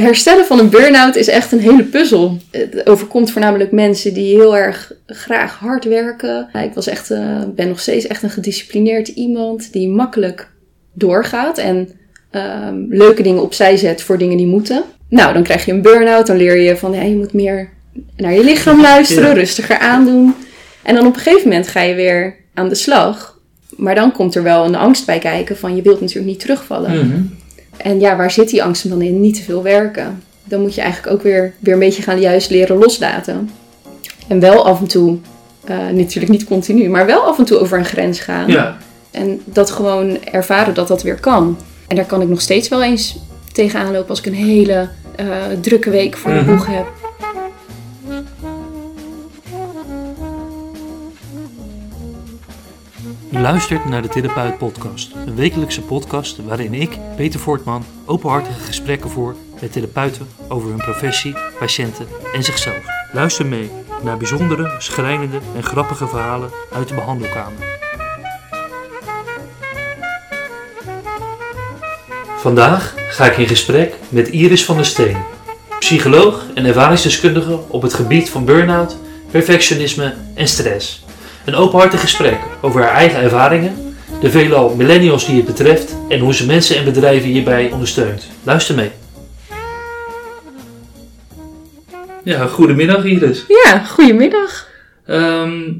Herstellen van een burn-out is echt een hele puzzel. Het overkomt voornamelijk mensen die heel erg graag hard werken. Ik was echt, uh, ben nog steeds echt een gedisciplineerd iemand die makkelijk doorgaat en uh, leuke dingen opzij zet voor dingen die moeten. Nou, dan krijg je een burn-out, dan leer je van ja, je moet meer naar je lichaam luisteren, rustiger aandoen. En dan op een gegeven moment ga je weer aan de slag. Maar dan komt er wel een angst bij kijken van je wilt natuurlijk niet terugvallen. Mhm. En ja, waar zit die angst dan in? Niet te veel werken. Dan moet je eigenlijk ook weer, weer een beetje gaan juist leren loslaten. En wel af en toe, uh, natuurlijk niet continu, maar wel af en toe over een grens gaan. Ja. En dat gewoon ervaren dat dat weer kan. En daar kan ik nog steeds wel eens tegenaan lopen als ik een hele uh, drukke week voor de Mhm. boeg heb. Je luistert naar de Therapeut Podcast, een wekelijkse podcast waarin ik, Peter Voortman, openhartige gesprekken voer met therapeuten over hun professie, patiënten en zichzelf. Luister mee naar bijzondere, schrijnende en grappige verhalen uit de behandelkamer. Vandaag ga ik in gesprek met Iris van der Steen, psycholoog en ervaringsdeskundige op het gebied van burn-out, perfectionisme en stress. Een openhartig gesprek over haar eigen ervaringen, de veelal millennials die het betreft en hoe ze mensen en bedrijven hierbij ondersteunt. Luister mee. Ja, goedemiddag Iris. Ja, goedemiddag. Ehm,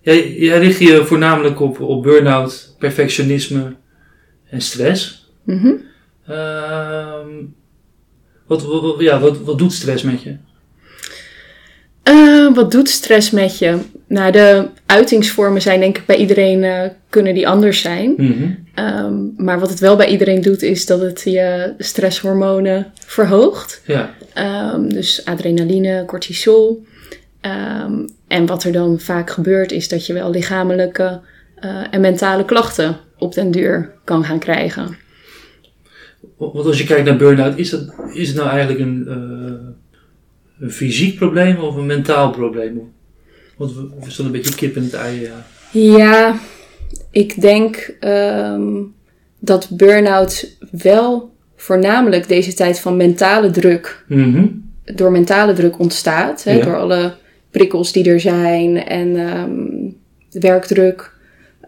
jij, jij richt je voornamelijk op, op burn-out, perfectionisme en stress. Mhm. Ehm, wat, wat, wat- ja, wat, wat doet stress met je? Eh, wat doet stress met je? Nou, de uitingsvormen zijn denk ik bij iedereen, eh, kunnen die anders zijn. Mhm. Ehm, maar wat het wel bij iedereen doet, is dat het je stresshormonen verhoogt. Ja, Ehm, dus adrenaline, cortisol. Ehm, en wat er dan vaak gebeurt, is dat je wel lichamelijke eh, en mentale klachten op den duur kan gaan krijgen. want als je kijkt naar burn-out, is, dat, is het nou eigenlijk een, eh, een fysiek probleem of een mentaal probleem? Want we, we een beetje kip in het ei. Ja. Ja, ik denk ehm, dat burn-out wel voornamelijk deze tijd van mentale druk, Mhm. door mentale druk ontstaat. Hè, Ja. Door alle prikkels die er zijn en de werkdruk.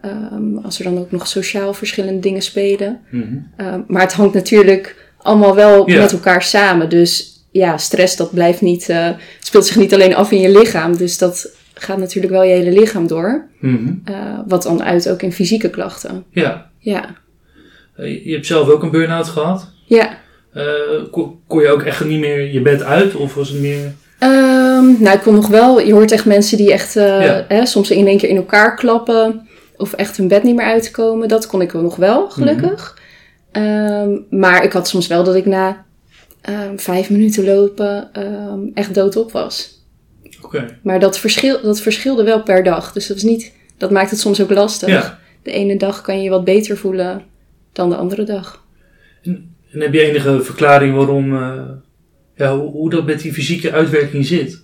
Ehm, als er dan ook nog sociaal verschillende dingen spelen. Mhm. Maar het hangt natuurlijk allemaal wel Ja. met elkaar samen. Dus ja, stress dat blijft niet, eh, speelt zich niet alleen af in je lichaam. Dus dat gaat natuurlijk wel je hele lichaam door. Mhm. Eh, wat dan uit ook in fysieke klachten. Ja, Ja, Eh, je hebt zelf ook een burn-out gehad. ja. Eh, kon, kon je ook echt niet meer je bed uit? Of was het meer... Ehm, nou, ik kon nog wel. Je hoort echt mensen die echt Ja. hè, soms in één keer in elkaar klappen. Of echt hun bed niet meer uitkomen. Dat kon ik wel nog wel, gelukkig. Ehm, maar ik had soms wel dat ik na ehm, vijf minuten lopen echt doodop was. Oké. Maar dat, verschil, dat verschilde wel per dag. Dus dat, is niet, dat maakt het soms ook lastig. Ja. De ene dag kan je je wat beter voelen dan de andere dag. En heb je enige verklaring waarom... eh, ja, hoe, hoe dat met die fysieke uitwerking zit?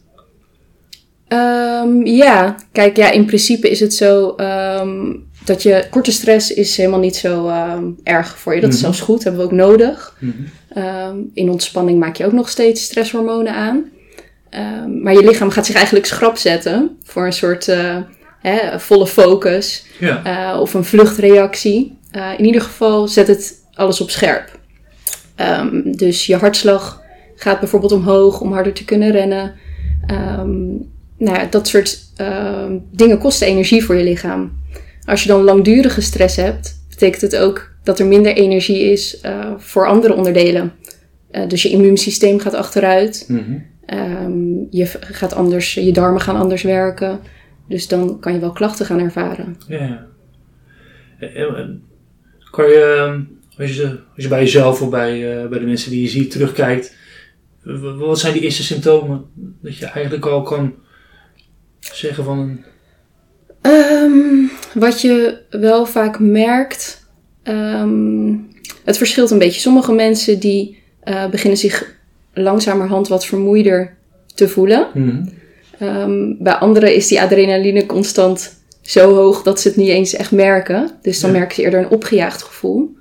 Ehm, ja, kijk, ja, in principe is het zo ehm, dat je korte stress is helemaal niet zo ehm, erg voor je. Dat is Mhm. zelfs goed, hebben we ook nodig. Mhm. In ontspanning maak je ook nog steeds stresshormonen aan. Ehm, maar je lichaam gaat zich eigenlijk schrap zetten voor een soort eh, hè, volle focus Ja. eh, of een vluchtreactie. Eh, in ieder geval zet het alles op scherp. Ehm, dus je hartslag gaat bijvoorbeeld omhoog om harder te kunnen rennen. Ehm, nou ja, dat soort dingen kosten energie voor je lichaam. Als je dan langdurige stress hebt, betekent het ook dat er minder energie is voor andere onderdelen. Dus je immuunsysteem gaat achteruit. Mhm. Ehm, je gaat anders, je darmen gaan anders werken. Dus dan kan je wel klachten gaan ervaren. Ja. En- en- Kan je, ehm, als je, als je bij jezelf of bij, eh, bij de mensen die je ziet terugkijkt, wat zijn die eerste symptomen dat je eigenlijk al kan zeggen van een... Ehm, wat je wel vaak merkt, het verschilt een beetje. Sommige mensen die eh, beginnen zich langzamerhand wat vermoeider te voelen. Mhm. Ehm, bij anderen is die adrenaline constant zo hoog dat ze het niet eens echt merken. Dus dan Ja. merken ze eerder een opgejaagd gevoel.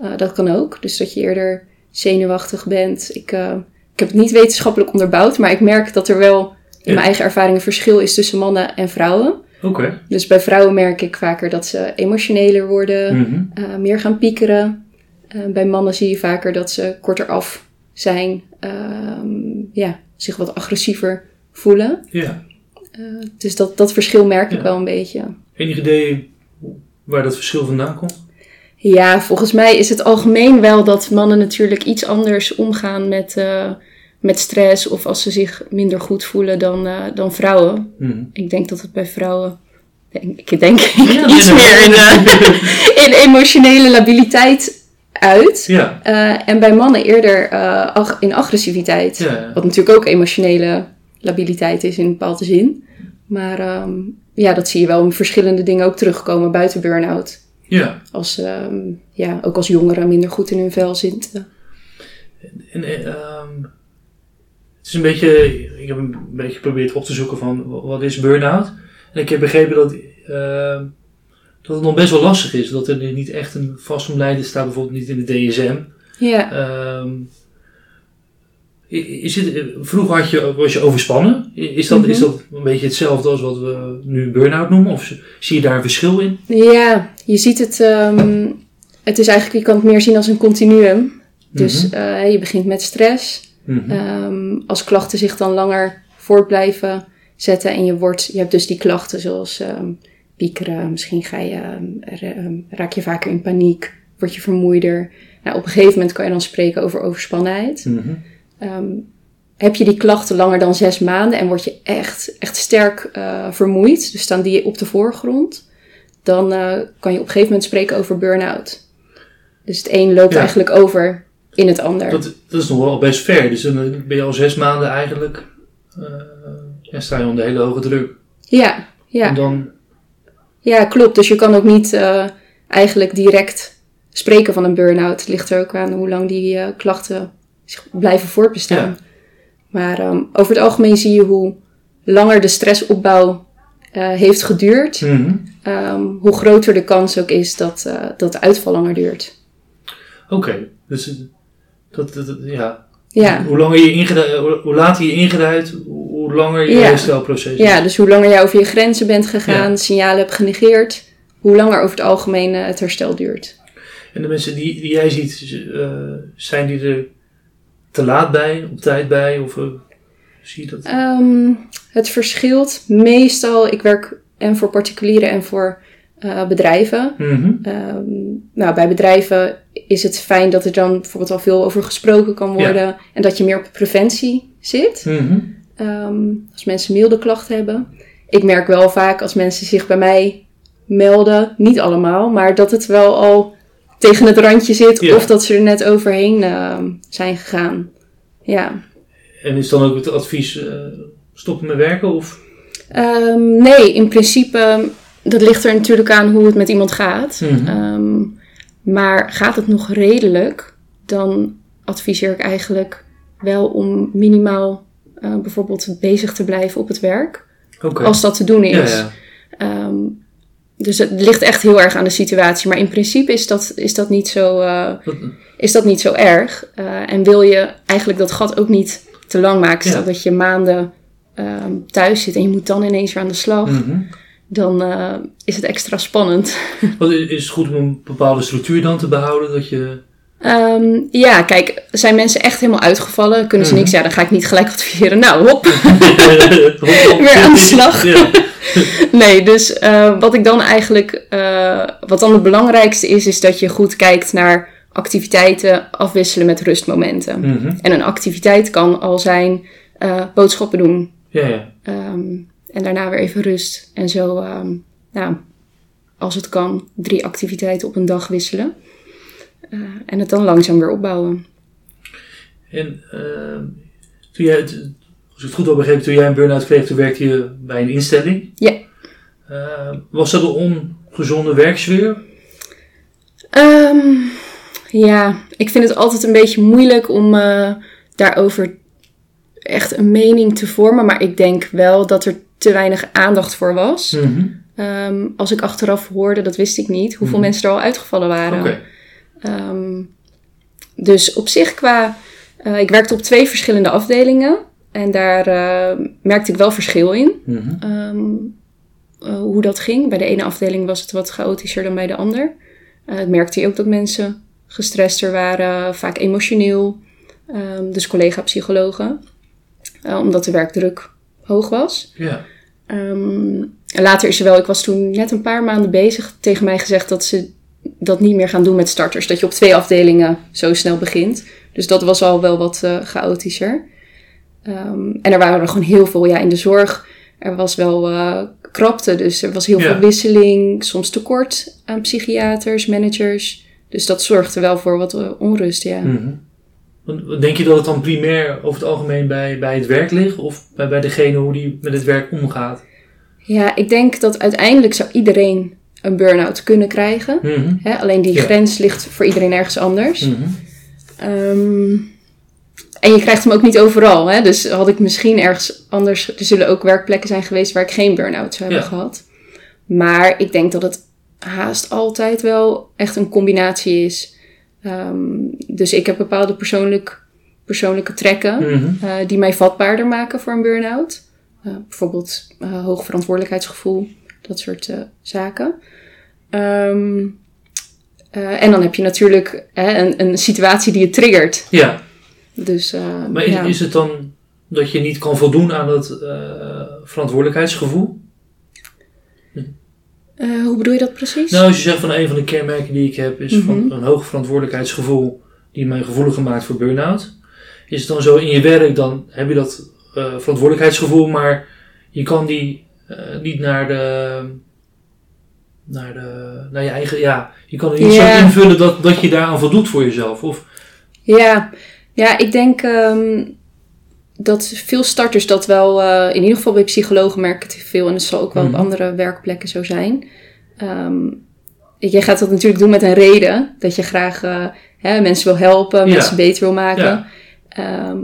Eh, dat kan ook. Dus dat je eerder zenuwachtig bent. Ik, eh, ik heb het niet wetenschappelijk onderbouwd, maar ik merk dat er wel in Ja. mijn eigen ervaring een verschil is tussen mannen en vrouwen. Oké. Dus bij vrouwen merk ik vaker dat ze emotioneler worden, Mhm. eh, meer gaan piekeren. Bij mannen zie je vaker dat ze korter af zijn, ehm, ja, zich wat agressiever voelen. Ja. Eh, dus dat, dat verschil merk ik wel een beetje. Enig idee waar dat verschil vandaan komt? Ja, volgens mij is het algemeen wel dat mannen natuurlijk iets anders omgaan met, eh, met stress of als ze zich minder goed voelen dan, eh, dan vrouwen. Mhm. Ik denk dat het bij vrouwen, denk, ik denk Ja, iets meer in, in emotionele labiliteit uit. Ja. Eh, en bij mannen eerder eh, ag- in agressiviteit. Ja. Wat natuurlijk ook emotionele labiliteit is in een bepaalde zin. Maar ehm, ja, dat zie je wel in verschillende dingen ook terugkomen buiten burn-out. ja. Als, ehm, ja, ook als jongeren minder goed in hun vel zitten. En, eh, ehm, het is een beetje, ik heb een beetje geprobeerd op te zoeken van wa- wat is burn-out. En ik heb begrepen dat, dat het nog best wel lastig is. Dat er niet echt een vastomlijden staat, bijvoorbeeld niet in de DSM. Ja, i- is het, vroeger had je, was je overspannen. Is dat, is Mhm. dat een beetje hetzelfde als wat we nu burn-out noemen? Of zie je daar een verschil in? ja je ziet het. ehm, het is eigenlijk, je kan het meer zien als een continuum. Dus Mhm. eh, je begint met stress. Mhm. Ehm, als klachten zich dan langer voort blijven zetten en je, wordt, je hebt dus die klachten zoals piekeren, misschien ga je, ehm, ehm, raak je vaker in paniek, word je vermoeider. Nou, op een gegeven moment kan je dan spreken over overspannenheid. Mhm. Ehm, heb je die klachten langer dan zes maanden en word je echt, echt sterk eh, vermoeid, dus staan die op de voorgrond, dan eh, kan je op een gegeven moment spreken over burn-out. Dus het een loopt Ja. eigenlijk over in het ander. Dat, dat is nog wel best ver. Dus dan ben je al zes maanden eigenlijk. ja, sta je onder hele hoge druk. Ja, ja. En dan. Ja, klopt. Dus je kan ook niet eh, eigenlijk direct spreken van een burn-out. Het ligt er ook aan hoe lang die eh, klachten zich blijven voortbestaan. Ja. Maar ehm, over het algemeen zie je hoe langer de stressopbouw eh, heeft geduurd, Mhm. ehm, hoe groter de kans ook is dat, dat de uitval langer duurt. Oké, dus dat, dat, dat- ja. Ja. Hoe, langer je ingeduid, hoe, hoe later je ingeduid, hoe, hoe langer je Ja. herstelproces is. ja, dus hoe langer jij over je grenzen bent gegaan, Ja. signalen hebt genegeerd, hoe langer over het algemeen eh, het herstel duurt. En de mensen die, die jij ziet, eh, zijn die er te laat bij, op tijd bij? Of eh, zie je dat? Ehm, het verschilt meestal. Ik werk en voor particulieren en voor bedrijven. Mhm. Ehm, nou, bij bedrijven is het fijn dat er dan bijvoorbeeld al veel over gesproken kan worden. En dat je meer op preventie zit. Mhm. Ehm, als mensen milde klachten hebben. Ik merk wel vaak als mensen zich bij mij melden, niet allemaal, maar dat het wel al tegen het randje zit Ja. of dat ze er net overheen ehm, zijn gegaan. Ja. En is dan ook het advies eh, stoppen met werken? Of? Ehm, nee, in principe, dat ligt er natuurlijk aan hoe het met iemand gaat. Mhm. Maar gaat het nog redelijk, dan adviseer ik eigenlijk wel om minimaal eh, bijvoorbeeld bezig te blijven op het werk. Als dat te doen is. ja. Ehm, dus het ligt echt heel erg aan de situatie. Maar in principe is dat, is dat, niet, zo, eh, is dat niet zo erg. Eh, en wil je eigenlijk dat gat ook niet te lang maken. Stel Ja. dat je maanden ehm, thuis zit en je moet dan ineens weer aan de slag. Mhm. Dan is het extra spannend. Wat is het goed om een bepaalde structuur dan te behouden? Dat je... Ehm, ja, kijk, zijn mensen echt helemaal uitgevallen? Kunnen ze Mhm. niks? Ja, dan ga ik niet gelijk adviseren. Nou, hop. Weer aan de slag. Nee, dus eh, wat ik dan eigenlijk, eh, wat dan het belangrijkste is, is dat je goed kijkt naar activiteiten afwisselen met rustmomenten. Mhm. En een activiteit kan al zijn eh, boodschappen doen ja, ja. ehm, en daarna weer even rust. En zo, ehm, nou, als het kan, drie activiteiten op een dag wisselen. Eh, en het dan langzaam weer opbouwen. En ehm, toen jij, het- als ik het goed heb begrepen, toen jij een burn-out kreeg, toen werkte je bij een instelling. Ja. Eh, was dat een ongezonde werksfeer? Ehm, ja, ik vind het altijd een beetje moeilijk om eh, daarover echt een mening te vormen. Maar ik denk wel dat er te weinig aandacht voor was. Mhm. Ehm, als ik achteraf hoorde, dat wist ik niet, hoeveel Mhm. mensen er al uitgevallen waren. Oké. Ehm, dus op zich qua... eh, ik werkte op twee verschillende afdelingen. En daar eh, merkte ik wel verschil in. Mhm. ehm, eh, hoe dat ging. Bij de ene afdeling was het wat chaotischer dan bij de ander. Het merkte je ook dat mensen gestrester waren, vaak emotioneel. Ehm, dus collega-psychologen. Omdat de werkdruk hoog was. Ja. En later is er wel, ik was toen net een paar maanden bezig, tegen mij gezegd dat ze dat niet meer gaan doen met starters. Dat je op twee afdelingen zo snel begint. Dus dat was al wel wat eh, chaotischer. Ehm, en er waren er gewoon heel veel, ja, in de zorg. Er was wel eh, krapte, dus er was heel Ja. veel wisseling. Soms tekort aan psychiaters, managers. Dus dat zorgde wel voor wat eh, onrust, ja. Mhm. Denk je dat het dan primair over het algemeen bij, bij het werk ligt? Of bij, bij degene hoe die met het werk omgaat? Ja, ik denk dat uiteindelijk zou iedereen een burn-out kunnen krijgen. Mhm. Hè? Alleen die Ja. grens ligt voor iedereen ergens anders. Mhm. Ehm, en je krijgt hem ook niet overal. Hè? Dus had ik misschien ergens anders... Er zullen ook werkplekken zijn geweest waar ik geen burn-out zou hebben Ja. gehad. Maar ik denk dat het haast altijd wel echt een combinatie is. Ehm, dus ik heb bepaalde persoonlijk, persoonlijke trekken... Mhm. eh, die mij vatbaarder maken voor een burn-out. Eh, bijvoorbeeld eh, hoog verantwoordelijkheidsgevoel, dat soort eh, zaken. Ehm, eh, en dan heb je natuurlijk hè, een, een situatie die je triggert. Ja, Dus, eh, maar is, ja. is het dan dat je niet kan voldoen aan dat verantwoordelijkheidsgevoel? Hoe bedoel je dat precies? Nou, als je zegt van een van de kenmerken die ik heb is van Mhm. een hoog verantwoordelijkheidsgevoel die mij gevoeliger maakt voor burn-out. Is het dan zo in je werk, dan heb je dat eh, verantwoordelijkheidsgevoel, maar je kan die eh, niet naar de, naar de, naar je eigen, ja, je kan niet Ja. zo invullen dat, dat je daaraan voldoet voor jezelf. Of, Ja, ja ik denk ehm, dat veel starters dat wel, eh, in ieder geval bij psychologen merk ik het veel en het zal ook wel Mhm. op andere werkplekken zo zijn. Ehm je gaat dat natuurlijk doen met een reden, dat je graag eh, hè, mensen wil helpen, Ja. mensen beter wil maken. Ja. Ehm,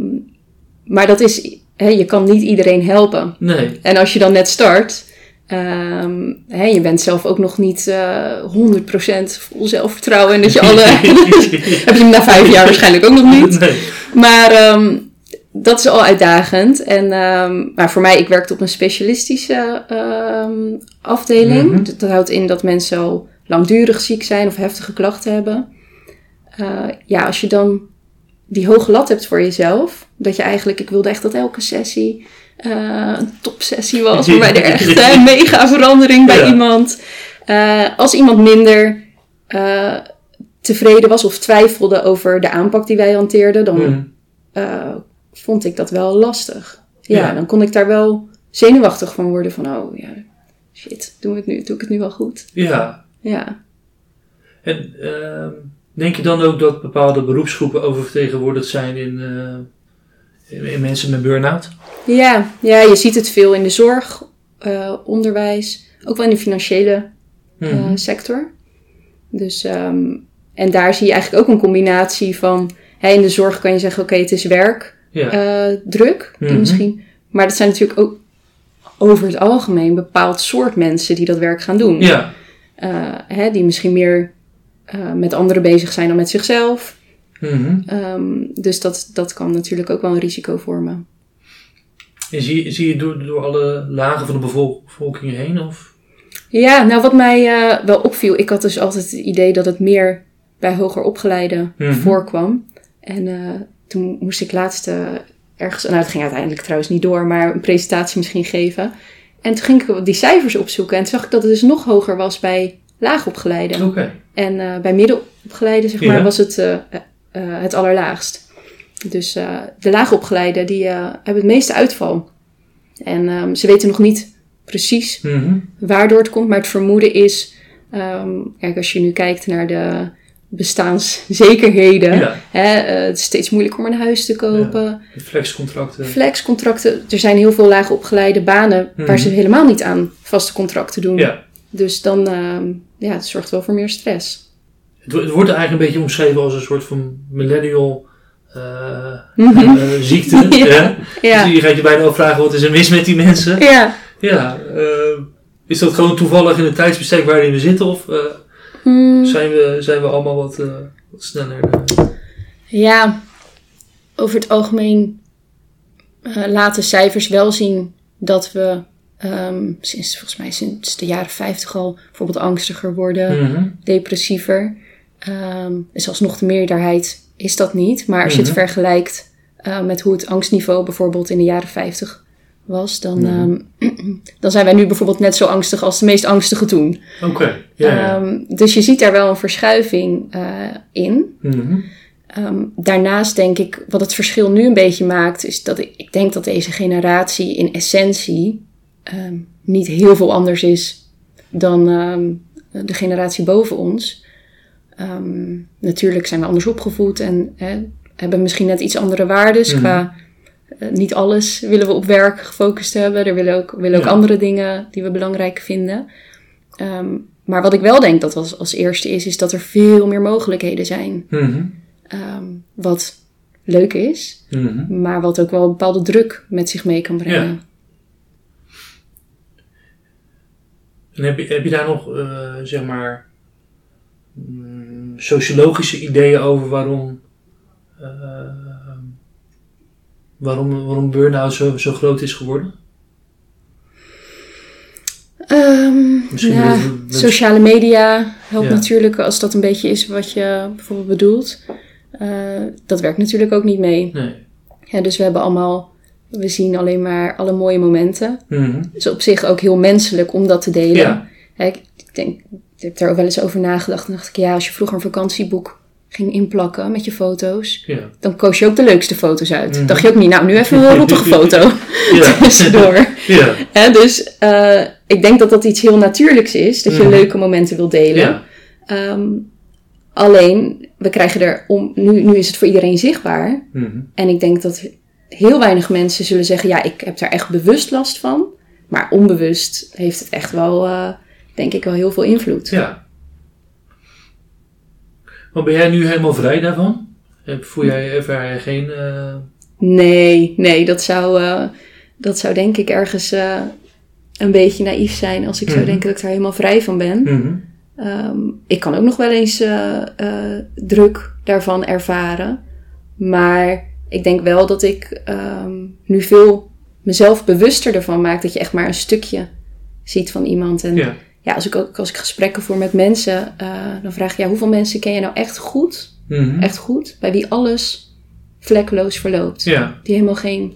maar dat is, hè, je kan niet iedereen helpen. nee, En als je dan net start, ehm, hè, je bent zelf ook nog niet eh 100% vol zelfvertrouwen en dat je alle... heb je hem na vijf jaar waarschijnlijk ook nog niet. nee. Maar ehm, dat is al uitdagend. En, ehm, maar voor mij, ik werkte op een specialistische afdeling. Mhm. Dat, dat houdt in dat mensen al langdurig ziek zijn of heftige klachten hebben. Eh, ja, als je dan die hoge lat hebt voor jezelf, dat je eigenlijk, ik wilde echt dat elke sessie eh, een topsessie was, waarbij er echt een mega verandering bij Ja. iemand. Eh, als iemand minder eh, tevreden was of twijfelde over de aanpak die wij hanteerden, dan eh, vond ik dat wel lastig. Ja, Ja. dan kon ik daar wel zenuwachtig van worden van, oh ja, shit, doe, het nu, doe ik het nu wel goed? Ja, Ja. en ehm, denk je dan ook dat bepaalde beroepsgroepen oververtegenwoordigd zijn in, eh, in, in mensen met burn-out? Ja, ja, je ziet het veel in de zorg, eh, onderwijs, ook wel in de financiële eh, Mhm. sector. Dus, ehm, en daar zie je eigenlijk ook een combinatie van, in de zorg kan je zeggen, oké, het is werk, ja. druk, die Mhm. misschien. Maar dat zijn natuurlijk ook over het algemeen een bepaald soort mensen die dat werk gaan doen. ja. Hè, die misschien meer eh, met anderen bezig zijn dan met zichzelf. Mhm. Ehm, dus dat, dat kan natuurlijk ook wel een risico vormen. En zie, zie je door, door alle lagen van de bevol- bevolking heen? Of? Ja, nou wat mij eh, wel opviel, ik had dus altijd het idee dat het meer bij hoger opgeleiden Mhm. voorkwam. En eh, toen moest ik laatst ergens, nou het ging uiteindelijk trouwens niet door, maar een presentatie misschien geven. En toen ging ik die cijfers opzoeken en toen zag ik dat het dus nog hoger was bij laagopgeleiden. Oké. En eh, bij middenopgeleiden, zeg maar, Ja. was het eh, eh, het allerlaagst. Dus de laagopgeleiden, die hebben het meeste uitval. En ehm, ze weten nog niet precies Mhm. waardoor het komt, maar het vermoeden is... ehm, kijk, als je nu kijkt naar de bestaanszekerheden... Ja, Hè, het is steeds moeilijker om een huis te kopen. de flexcontracten. Flexcontracten, er zijn heel veel laagopgeleide banen... Mhm. waar ze helemaal niet aan vaste contracten doen. Ja. Dus dan, ehm, ja, het zorgt wel voor meer stress. Het, wo- het wordt eigenlijk een beetje omschreven als een soort van millennial eh, Mhm. eh, ziekte. Ja. hè? Ja. Dus je gaat je bijna afvragen wat is er mis met die mensen. Ja. Ja, eh, is dat gewoon toevallig in het tijdsbestek waarin we zitten? Of Hmm. zijn, we, zijn we allemaal wat, wat sneller? Ja, over het algemeen uh, laten cijfers wel zien dat we ehm, sinds volgens mij sinds de jaren 50 al bijvoorbeeld angstiger worden, Mhm. depressiever. Ehm dus alsnog de meerderheid is dat niet. Maar als je het Mhm. vergelijkt eh, met hoe het angstniveau bijvoorbeeld in de jaren 50 was, dan, Mhm. ehm, dan zijn wij nu bijvoorbeeld net zo angstig als de meest angstige toen. Oké. Dus je ziet daar wel een verschuiving eh, in. Daarnaast denk ik, wat het verschil nu een beetje maakt, is dat ik, ik denk dat deze generatie in essentie ehm, niet heel veel anders is dan ehm, de generatie boven ons. Ehm, natuurlijk zijn we anders opgevoed en hè, hebben misschien net iets andere waarden. Mhm. Qua eh, niet alles willen we op werk gefocust hebben. Er willen ook, willen ook Ja. andere dingen die we belangrijk vinden. Maar wat ik wel denk dat als, als eerste is, is dat er veel meer mogelijkheden zijn. Mhm. Wat leuk is, Mhm. maar wat ook wel een bepaalde druk met zich mee kan brengen. En heb je, heb je daar nog, eh, zeg maar, mm, sociologische ideeën over waarom, eh, waarom, waarom burn-out zo, zo groot is geworden? Misschien ja, dat we- dat- sociale media helpt Ja. natuurlijk als dat een beetje is wat je bijvoorbeeld bedoelt. Eh, dat werkt natuurlijk ook niet mee. Nee. Ja, dus we hebben allemaal, we zien alleen maar alle mooie momenten. Het is op zich ook heel menselijk om dat te delen. Ja. Ik, denk, ik heb daar ook wel eens over nagedacht. En dacht ik, ja, als je vroeger een vakantieboek ging inplakken met je foto's, Ja. dan koos je ook de leukste foto's uit. Mhm. Dacht je ook niet, nou, nu even een rottige foto tussendoor. Ja. Hè, dus eh, ik denk dat dat iets heel natuurlijks is, dat je Mhm. leuke momenten wil delen. Ja. Ehm, alleen, we krijgen er om, nu, nu is het voor iedereen zichtbaar. Mhm. En ik denk dat heel weinig mensen zullen zeggen, ja, ik heb daar echt bewust last van. Maar onbewust heeft het echt wel, eh, denk ik, wel heel veel invloed. Ja. Maar ben jij nu helemaal vrij daarvan? Voel jij, ervaar jij geen... eh, Nee, nee, dat zou, eh, dat zou denk ik ergens een beetje naïef zijn als ik zou Mhm. denken dat ik daar helemaal vrij van ben. mhm. Ehm, ik kan ook nog wel eens druk daarvan ervaren. Maar ik denk wel dat ik ehm, nu veel mezelf bewuster ervan maak dat je echt maar een stukje ziet van iemand. En ja, Ja. als, ik ook, als ik gesprekken voer met mensen, eh, dan vraag ik ja, hoeveel mensen ken je nou echt goed? Mhm. Echt goed? Bij wie alles vlekkeloos verloopt. Ja. Die helemaal geen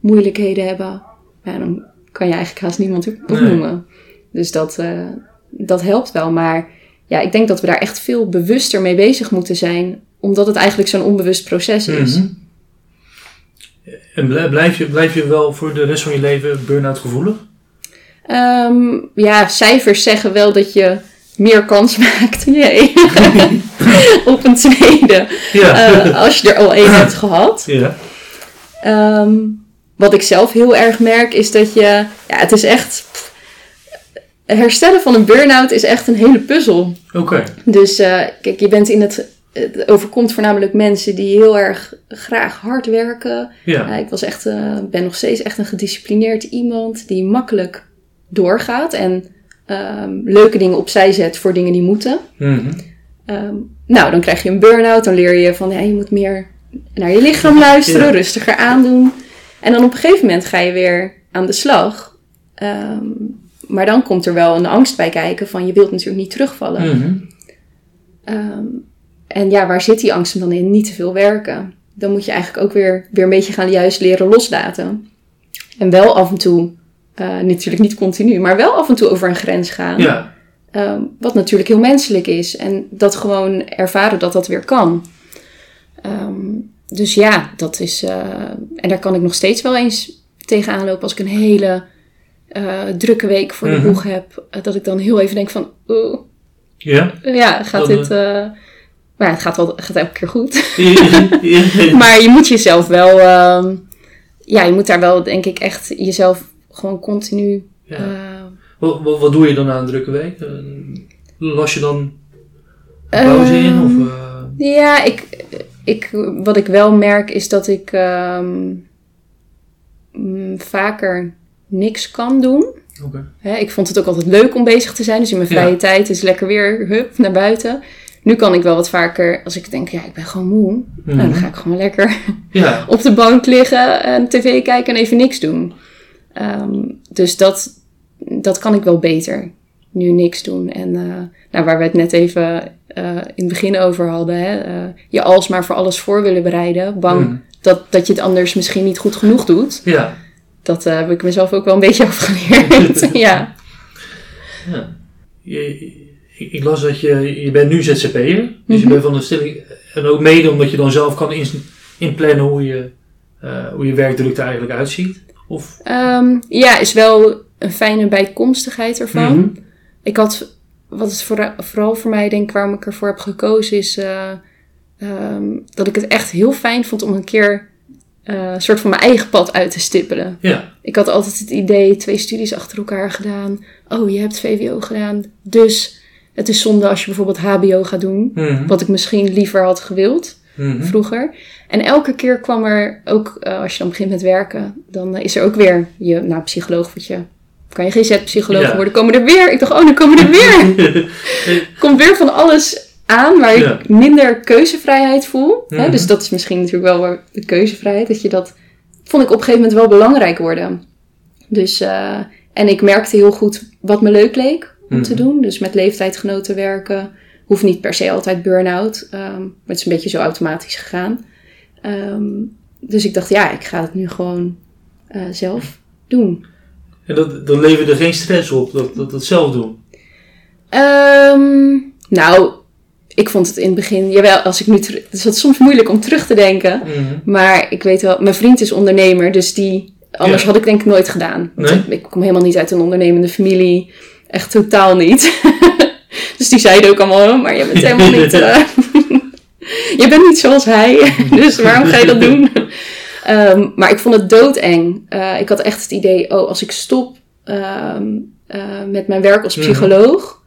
moeilijkheden hebben. Ja, dan kan je eigenlijk haast niemand Nee. opnoemen. Dus dat, eh, dat helpt wel. Maar ja, ik denk dat we daar echt veel bewuster mee bezig moeten zijn. Omdat het eigenlijk zo'n onbewust proces is. Mhm. En blij- blijf je, blijf je wel voor de rest van je leven burn-out gevoelig? Ehm, ja, cijfers zeggen wel dat je meer kans maakt jee, op een tweede. Ja. eh, als je er al één hebt gehad. ja. Ehm, wat ik zelf heel erg merk is dat je... Ja, het is echt... pff, herstellen van een burn-out is echt een hele puzzel. Oké. Dus eh, kijk, je bent in het... Het overkomt voornamelijk mensen die heel erg graag hard werken. Ja. Ja, ik was echt, eh, ben nog steeds echt een gedisciplineerd iemand die makkelijk doorgaat en ehm, leuke dingen opzij zet voor dingen die moeten. Mhm. Ehm, nou, dan krijg je een burn-out, dan leer je van ja, je moet meer naar je lichaam luisteren, Ja. rustiger aandoen. En dan op een gegeven moment ga je weer aan de slag. Ehm, maar dan komt er wel een angst bij kijken van je wilt natuurlijk niet terugvallen. Ehm, en ja, waar zit die angst dan in? Niet te veel werken. Dan moet je eigenlijk ook weer, weer een beetje gaan juist leren loslaten. En wel af en toe, eh, natuurlijk niet continu, maar wel af en toe over een grens gaan. Ja. Ehm, wat natuurlijk heel menselijk is. En dat gewoon ervaren dat dat weer kan. Ehm, dus ja, dat is. eh, en daar kan ik nog steeds wel eens tegenaan lopen als ik een hele eh, drukke week voor de Mhm. boeg heb. dat ik dan heel even denk van. oeh, Ja. ja, gaat Dan, dit. Maar ja, het gaat, wel, gaat elke keer goed. Maar je moet jezelf wel. ehm, ja, je moet daar wel, denk ik, echt jezelf gewoon continu. Ja. eh, Wat, wat, wat doe je dan na een drukke week? Las je dan pauze in? ehm, Of, eh, Ja, ik, ik, wat ik wel merk is dat ik ehm, mm, vaker niks kan doen. Oké. Hè, ik vond het ook altijd leuk om bezig te zijn. Dus in mijn vrije Ja. tijd is lekker weer hup, naar buiten. Nu kan ik wel wat vaker, als ik denk, ja, ik ben gewoon moe. Nou, dan Mhm. ga ik gewoon lekker Ja, op de bank liggen en tv kijken en even niks doen. Ehm, dus dat, dat kan ik wel beter. Nu niks doen. En eh, nou, waar we het net even eh, in het begin over hadden. Hè, eh, je alsmaar voor alles voor willen bereiden. Bang Mhm. dat, dat je het anders misschien niet goed genoeg doet. ja. Dat heb ik mezelf ook wel een beetje afgeleerd. ja. ja. Je, ik, ik las dat je, je bent nu ZZP'er, dus je Mhm. bent van de stelling, en ook mede omdat je dan zelf kan in, inplannen hoe je, eh, hoe je werkdrukte eigenlijk uitziet. Of, Ehm, ja, is wel een fijne bijkomstigheid ervan. Mhm. Ik had, wat het voor, vooral voor mij denk ik waarom ik ervoor heb gekozen, is eh, ehm, dat ik het echt heel fijn vond om een keer eh, een soort van mijn eigen pad uit te stippelen. ja, Ik had altijd het idee, twee studies achter elkaar gedaan. Oh, je hebt VWO gedaan. Dus het is zonde als je bijvoorbeeld HBO gaat doen. Mhm. Wat ik misschien liever had gewild Mhm. vroeger. En elke keer kwam er ook, eh, als je dan begint met werken, dan eh, is er ook weer je, nou, psycholoog word je. Kan je GZ-psycholoog Ja. worden? Komen er weer? Ik dacht, oh, dan komen er weer. Komt weer van alles aan waar Ja. ik minder keuzevrijheid voel. Hè? Mhm. Dus dat is misschien natuurlijk wel waar- de keuzevrijheid. Dat je dat, vond ik op een gegeven moment wel belangrijk worden. Dus, eh, en ik merkte heel goed wat me leuk leek om te Mhm. doen. Dus met leeftijdgenoten werken. Hoeft niet per se altijd burn-out. ehm, maar het is een beetje zo automatisch gegaan. Ehm, dus ik dacht, ja, ik ga het nu gewoon eh, zelf doen. En dat, dat leverde geen stress op, dat, dat, dat zelf doen. Ehm, nou, ik vond het in het begin, jawel, als ik nu terug, het is wat soms moeilijk om terug te denken. Mhm. Maar ik weet wel, mijn vriend is ondernemer, dus die, anders Ja. had ik denk ik nooit gedaan. Want Nee? ik, ik kom helemaal niet uit een ondernemende familie. Echt totaal niet. dus die zeiden ook allemaal, oh, maar je bent helemaal niet, eh, je bent niet zoals hij. dus waarom ga je dat doen? Ehm, maar ik vond het doodeng. Eh, ik had echt het idee, oh, als ik stop ehm, eh, met mijn werk als psycholoog,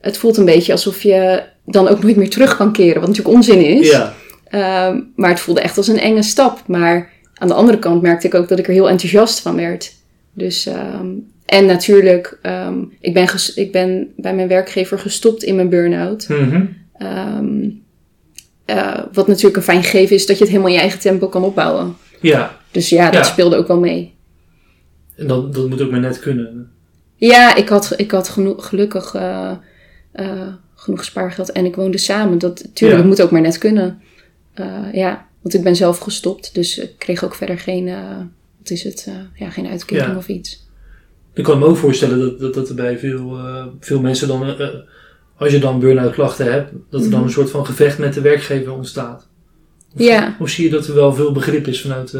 het voelt een beetje alsof je dan ook nooit meer terug kan keren, wat natuurlijk onzin is. Ja, Ehm, maar het voelde echt als een enge stap. Maar aan de andere kant merkte ik ook dat ik er heel enthousiast van werd. Dus, ehm, en natuurlijk, ehm, ik, ben ik ben bij mijn werkgever gestopt in mijn burn-out. Mhm. Ehm, eh, wat natuurlijk een fijn gegeven is dat je het helemaal in je eigen tempo kan opbouwen. ja. Dus ja, dat Ja. speelde ook wel mee. En dat, dat moet ook maar net kunnen. Ja, ik had, ik had gelukkig eh, eh, genoeg spaargeld en ik woonde samen. Dat, tuurlijk, Ja. het moet ook maar net kunnen. Ja, want ik ben zelf gestopt, dus ik kreeg ook verder geen, wat is het, ja, geen uitkering Ja. of iets. Ik kan me ook voorstellen dat, dat, dat er bij veel, eh, veel mensen dan, eh, eh, als je dan burn-out klachten hebt, dat er dan Mhm. een soort van gevecht met de werkgever ontstaat. Of, Ja. Of zie je dat er wel veel begrip is vanuit...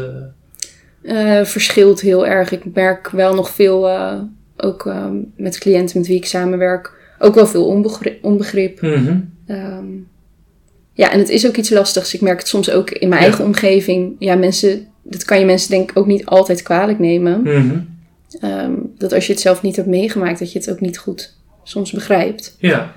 Eh, verschilt heel erg. Ik merk wel nog veel, ook met cliënten met wie ik samenwerk, ook wel veel onbegrip. onbegrip. mhm. Ehm, ja, en het is ook iets lastigs. Ik merk het soms ook in mijn Ja. eigen omgeving. Ja, mensen, dat kan je mensen denk ik ook niet altijd kwalijk nemen. Mhm. Ehm, dat als je het zelf niet hebt meegemaakt, dat je het ook niet goed soms begrijpt. Ja,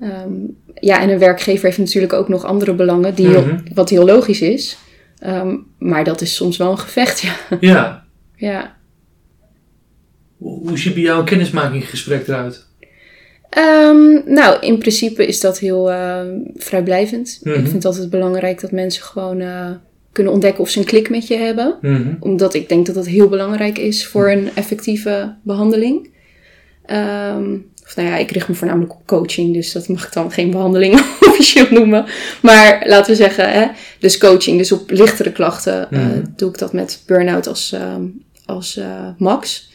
Ehm, ja, en een werkgever heeft natuurlijk ook nog andere belangen, die heel- Mhm. wat heel logisch is. Ehm, maar dat is soms wel een gevecht, ja. ja. ja. Hoe ziet bij jou een kennismakingsgesprek eruit? Nou, in principe is dat heel vrijblijvend. Mhm. Ik vind het altijd belangrijk dat mensen gewoon eh, kunnen ontdekken of ze een klik met je hebben. Mhm. Omdat ik denk dat dat heel belangrijk is voor een effectieve behandeling. Ehm, of nou ja, ik richt me voornamelijk op coaching, dus dat mag ik dan geen behandeling officieel noemen. Maar laten we zeggen, hè, dus coaching, dus op lichtere klachten eh, Mhm. doe ik dat met burn-out als, ehm, als eh, max.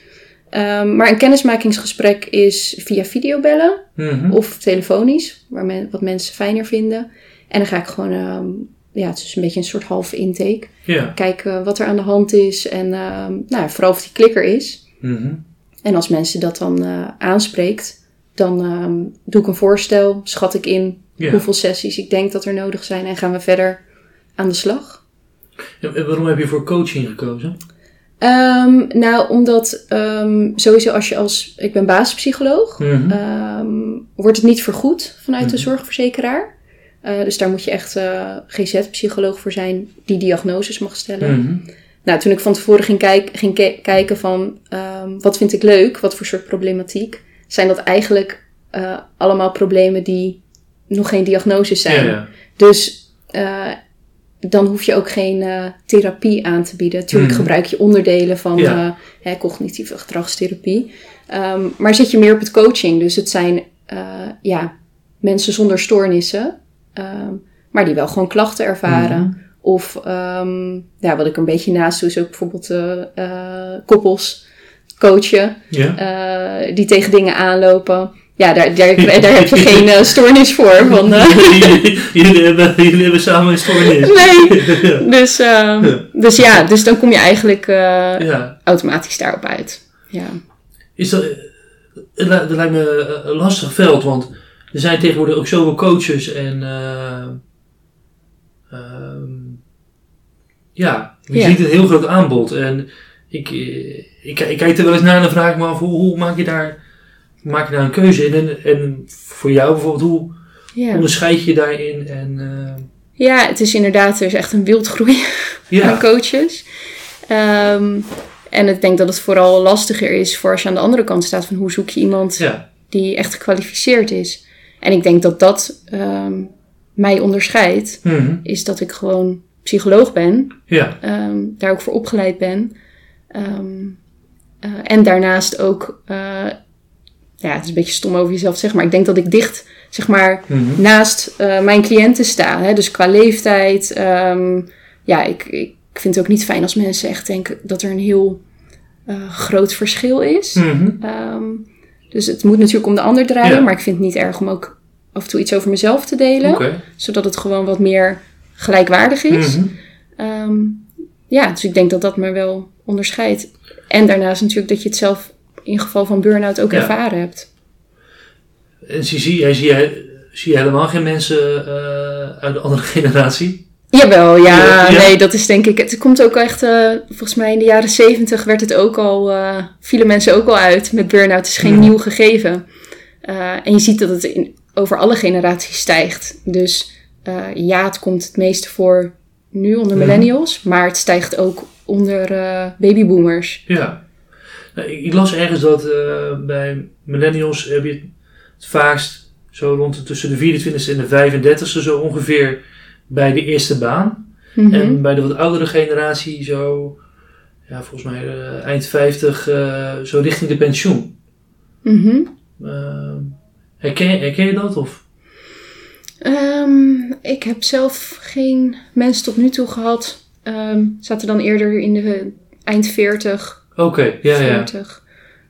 Ehm, maar een kennismakingsgesprek is via videobellen Mhm. of telefonisch, waar men, wat mensen fijner vinden. En dan ga ik gewoon, ja, het is een beetje een soort halve intake Ja. kijken wat er aan de hand is en ehm, nou, vooral of die klikker is. Mhm. En als mensen dat dan eh, aanspreekt, dan ehm, doe ik een voorstel, schat ik in Ja. hoeveel sessies ik denk dat er nodig zijn en gaan we verder aan de slag. En waarom heb je voor coaching gekozen? Ehm, nou, omdat ehm, sowieso als je als, ik ben basispsycholoog, ehm, wordt het niet vergoed vanuit de Mhm. zorgverzekeraar. Eh, dus daar moet je echt eh, GZ-psycholoog voor zijn die diagnoses mag stellen. Mhm. Nou, toen ik van tevoren ging, kijk, ging ke- kijken van ehm, wat vind ik leuk, wat voor soort problematiek, zijn dat eigenlijk eh, allemaal problemen die nog geen diagnoses zijn. Ja, ja. Dus dan hoef je ook geen therapie aan te bieden. Tuurlijk Mhm. gebruik je onderdelen van Ja. hè, cognitieve gedragstherapie. Ehm, maar zit je meer op het coaching. Dus het zijn ja, mensen zonder stoornissen. Ehm, maar die wel gewoon klachten ervaren. Mhm. Of ehm, ja, wat ik een beetje naast doe, is ook bijvoorbeeld eh, eh, koppels coachen. Eh, die tegen dingen aanlopen. Ja, daar, daar, daar heb je geen stoornis voor. Van, jullie, jullie hebben, jullie hebben samen een stoornis. Nee. ja. dus, ehm, Ja. dus ja, dus dan kom je eigenlijk ja. automatisch daarop uit. Ja. Is dat, het lijkt me een lastig veld, want er zijn tegenwoordig ook zoveel coaches en eh, ehm, ja, je ziet een heel groot aanbod. En ik, eh, ik, ik kijk er wel eens naar en dan vraag ik me af, hoe, hoe maak je daar maak je daar een keuze in? En, en voor jou bijvoorbeeld, hoe onderscheid je daarin? En, eh, ja, het is inderdaad, er is echt een wildgroei aan ja, coaches. Ehm, en ik denk dat het vooral lastiger is voor als je aan de andere kant staat van hoe zoek je iemand die echt gekwalificeerd is. En ik denk dat dat ehm, mij onderscheidt, mhm, is dat ik gewoon psycholoog ben, ja, ehm, daar ook voor opgeleid ben. Ehm, eh, en daarnaast ook, eh, ja, het is een beetje stom over jezelf zeggen, maar ik denk dat ik dicht, zeg maar, mhm, naast eh, mijn cliënten sta. Hè? Dus qua leeftijd. ja, ik, ik vind het ook niet fijn als mensen echt denken dat er een heel groot verschil is. Ehm, dus het moet natuurlijk om de ander draaien, Ja. maar ik vind het niet erg om ook af en toe iets over mezelf te delen, zodat het gewoon wat meer gelijkwaardig is. mhm. Ehm, ja, dus ik denk dat dat me wel onderscheidt. En daarnaast natuurlijk dat je het zelf in geval van burn-out ook Ja. ervaren hebt. En zie, zie, jij- zie, jij, zie je helemaal geen mensen eh, uit de andere generatie? Jawel, ja, Ja, ja. nee, dat is denk ik. Het komt ook echt, eh, volgens mij in de jaren zeventig werd het ook al, eh vielen mensen ook al uit met burn-out. Het is geen Ja. nieuw gegeven. Eh, en je ziet dat het in, over alle generaties stijgt. Dus ja, het komt het meeste voor nu onder Ja. millennials, maar het stijgt ook onder babyboomers. Ja. Nou, ik, ik las ergens dat bij millennials heb je het vaakst zo rond de, tussen de 24e en de 35e zo ongeveer bij de eerste baan. Mhm. En bij de wat oudere generatie zo, ja, volgens mij eh, eind 50, eh, zo richting de pensioen. Mhm. Eh, herken, je- herken je dat? Of? Ehm, ik heb zelf geen mensen tot nu toe gehad. Ehm zaten dan eerder in de eind 40, Oké, ja, ja. 40.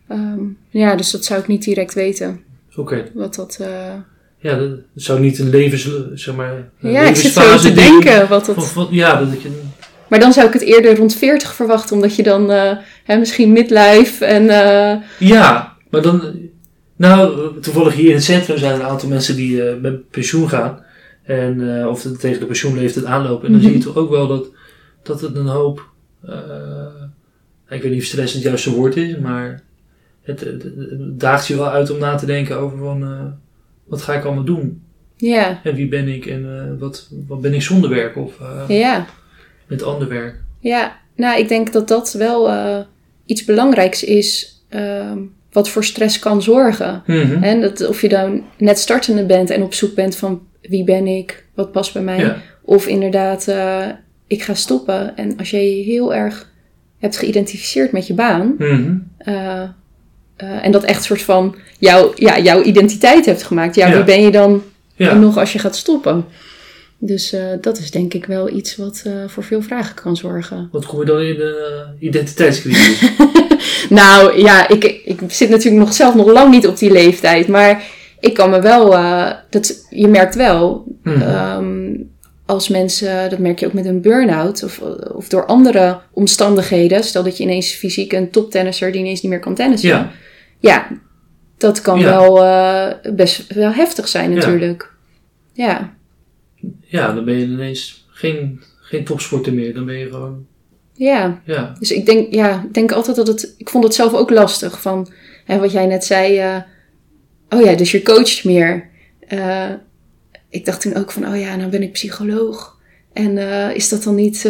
Ehm, ja, dus dat zou ik niet direct weten. Oké. Wat dat. eh, Ja, dat zou niet een levens, zeg maar, een Ja, ik zit zo te denken. Wat dat... ja, dat je. Maar dan zou ik het eerder rond 40 verwachten, omdat je dan eh, hè, misschien midlife en. eh, Ja, maar dan. Nou, toevallig hier in het centrum zijn er een aantal mensen die eh, met pensioen gaan. En, of tegen de pensioenleeftijd aanlopen. En dan Mhm. zie je toch ook wel dat, dat het een hoop. ik weet niet of stress het juiste woord is, maar. Het, het, het daagt je wel uit om na te denken over van. Wat ga ik allemaal doen? ja, En wie ben ik? En eh, wat, wat ben ik zonder werk? Of eh, ja, met ander werk? ja. Nou, ik denk dat dat wel eh, iets belangrijks is. ehm, wat voor stress kan zorgen. Mhm. En dat, of je dan net startende bent en op zoek bent van wie ben ik, wat past bij mij. Ja. Of inderdaad, ik ga stoppen. En als jij je heel erg hebt geïdentificeerd met je baan. Mhm. Eh, en dat echt soort van jouw, ja, jouw identiteit hebt gemaakt. Ja, Ja. wie ben je dan Ja. nog als je gaat stoppen? Dus eh, dat is denk ik wel iets wat eh, voor veel vragen kan zorgen. Wat kom je dan in de identiteitscrisis? Nou ja, ik, ik zit natuurlijk nog zelf nog lang niet op die leeftijd. Maar ik kan me wel, dat, je merkt wel, Mhm. ehm, als mensen, dat merk je ook met een burn-out of, of door andere omstandigheden. Stel dat je ineens fysiek een toptennisser die ineens niet meer kan tennissen. Ja. Ja, dat kan Ja. wel eh, best wel heftig zijn natuurlijk. Ja, ja, dan ben je ineens geen, geen topsporter meer. Dan ben je gewoon, ja. ja. Dus ik denk, ja, ik denk altijd dat het. Ik vond het zelf ook lastig van hè, wat jij net zei. eh, oh ja, dus je coacht meer. Eh, ik dacht toen ook van, oh ja, nou ben ik psycholoog. En is dat dan niet,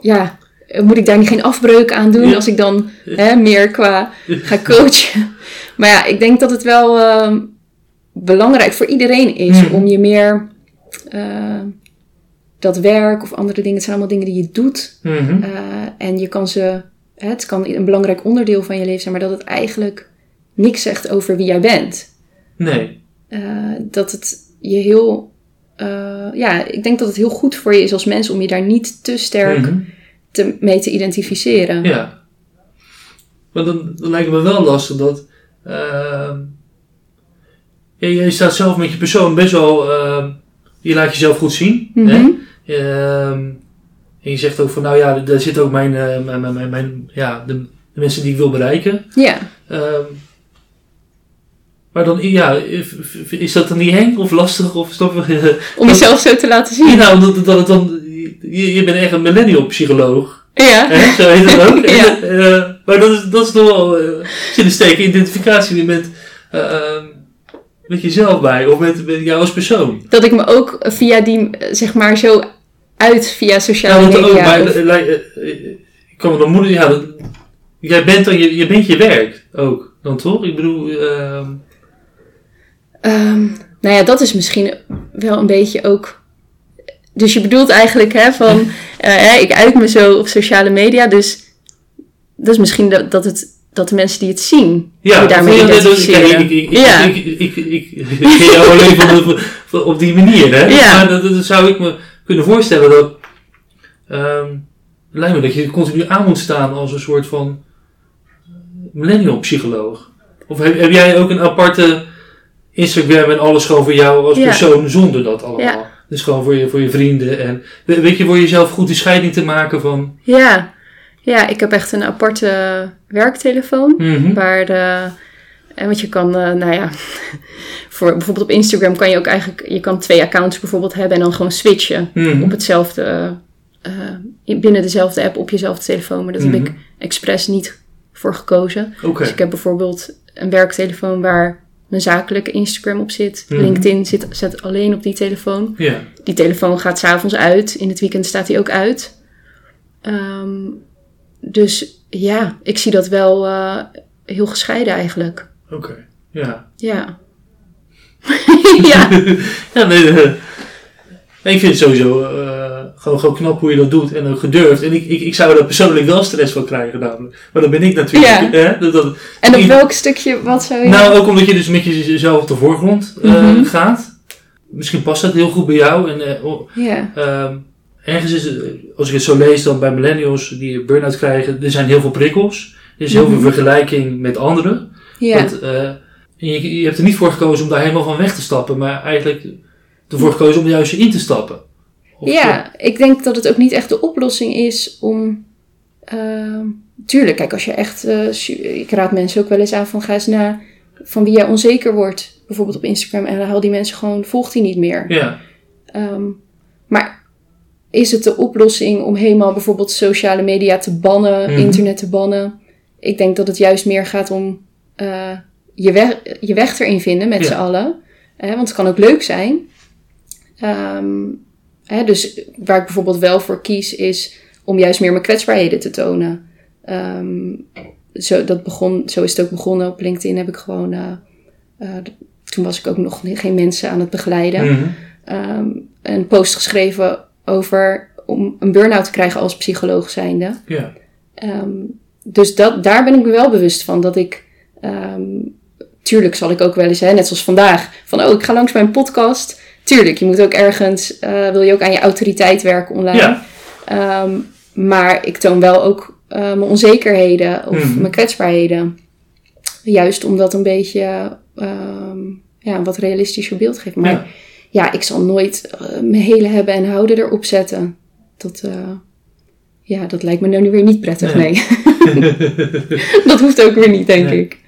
ja, moet ik daar niet geen afbreuk aan doen Ja. als ik dan hè, meer qua ga coachen? maar ja, ik denk dat het wel ehm, belangrijk voor iedereen is Mhm. om je meer eh, dat werk of andere dingen, het zijn allemaal dingen die je doet. Mhm. eh, en je kan ze, hè, het kan een belangrijk onderdeel van je leven zijn, maar dat het eigenlijk niks zegt over wie jij bent. Nee. Eh, dat het je heel, eh, ja, ik denk dat het heel goed voor je is als mens om je daar niet te sterk Mhm. Te, mee te identificeren. Ja. Maar dan, dan lijkt het me wel lastig dat. ehm ja, je staat zelf met je persoon best wel. ehm, je laat jezelf goed zien. Mhm. hè? Ehm, en je zegt ook van, nou ja, daar zit ook mijn, eh, mijn, mijn, mijn, mijn- ja, de, de mensen die ik wil bereiken. Ja. Ehm, maar dan, ja, is dat dan niet eng of lastig? Of je? Om jezelf zo te laten zien. Nou, dat, dat het dan, je, je bent echt een millennial psycholoog. Ja. Hè? Zo heet het ook. Ja. En, eh, maar dat is, dat is toch wel, zit een sterke identificatie met, eh, ehm, met jezelf bij, of met, met jou als persoon. Dat ik me ook via die, zeg maar, zo uit via Ja, sociale ook, media. maar, of- eh, ik kan me dan moeder, ja, dat- jij bent dan, je, je bent je werk ook, dan toch? Ik bedoel, Ehm, nou ja, dat is misschien wel een beetje ook. Dus je bedoelt eigenlijk hè, van, eh, hè, ik uit me zo op sociale media, dus dat is misschien dat, dat, het, dat de mensen die het zien, ja, je daarmee ja, identificeren. kijk, ik, ik, Ja. ik, ik, ik, jou alleen van- op die manier, hè? Ja. Maar dat, dat zou ik me kunnen voorstellen dat, ehm, lijkt me dat je continu aan moet staan als een soort van millennial psycholoog. Of heb, heb jij ook een aparte Instagram en alles gewoon voor jou als Ja. persoon zonder dat allemaal? Dus gewoon voor je, voor je vrienden en we- weet je, voor jezelf goed die scheiding te maken van. Ja. ja, ik heb echt een aparte werktelefoon. Mhm. Waar de, en wat je kan, eh, nou ja, voor bijvoorbeeld op Instagram kan je ook eigenlijk, je kan twee accounts bijvoorbeeld hebben en dan gewoon switchen Mhm. op hetzelfde, eh, in- binnen dezelfde app op jezelfde telefoon. Maar dat heb Mhm. ik expres niet voor gekozen. Dus ik heb bijvoorbeeld een werktelefoon waar mijn zakelijke Instagram op zit. Mhm. LinkedIn zit, zit alleen op die telefoon. Ja. Die telefoon gaat s'avonds uit. In het weekend staat die ook uit. Ehm, dus ja, ik zie dat wel eh, heel gescheiden eigenlijk. Oké. Ja. Ja. ja. ja, nee, eh, ik vind het sowieso eh, gewoon, gewoon knap hoe je dat doet en ook gedurfd. En ik, ik, ik zou er persoonlijk wel stress van krijgen namelijk. Maar dat ben ik natuurlijk. Ja. Hè? Dat, dat, En op Ik- welk stukje, wat zou je... Nou, ook omdat je dus met jezelf op de voorgrond eh, Mhm. gaat. Misschien past dat heel goed bij jou. En, eh, oh, ja. ehm, ergens is het, als ik het zo lees dan bij millennials die burn-out krijgen, er zijn heel veel prikkels. Er is heel Mhm. veel vergelijking met anderen. Ja. Dat, eh, en je, je hebt er niet voor gekozen om daar helemaal van weg te stappen, maar eigenlijk ervoor gekozen om juist in te stappen. Ja, ik denk dat het ook niet echt de oplossing is om. ehm, tuurlijk, kijk, als je echt. eh, ik raad mensen ook wel eens aan van ga eens na van wie jij onzeker wordt. Bijvoorbeeld op Instagram en haal die mensen gewoon, volgt die niet meer. Ja, Ehm, maar is het de oplossing om helemaal bijvoorbeeld sociale media te bannen, Mhm. internet te bannen? Ik denk dat het juist meer gaat om eh, je, weg, je weg erin vinden met Ja. z'n allen. Want het kan ook leuk zijn. Ehm, hè, dus waar ik bijvoorbeeld wel voor kies is om juist meer mijn kwetsbaarheden te tonen. Ehm, zo, dat begon, zo is het ook begonnen. Op LinkedIn heb ik gewoon... eh, eh, toen was ik ook nog geen mensen aan het begeleiden Mhm. ehm, een post geschreven over om een burn-out te krijgen als psycholoog zijnde. ja. Ehm, dus dat, daar ben ik me wel bewust van. Dat ik, tuurlijk zal ik ook wel eens, hè, net zoals vandaag, van oh, ik ga langs mijn podcast. Tuurlijk, je moet ook ergens, eh, wil je ook aan je autoriteit werken online. Ja. Ehm, maar ik toon wel ook eh, mijn onzekerheden of Mhm. mijn kwetsbaarheden. Juist om dat een beetje ehm, ja, een wat realistischer beeld geven. Maar Ja. ja, ik zal nooit eh, mijn hele hebben en houden erop zetten. Dat, ja, dat lijkt me nou nu weer niet prettig, Nee. nee. dat hoeft ook weer niet, denk Nee. ik.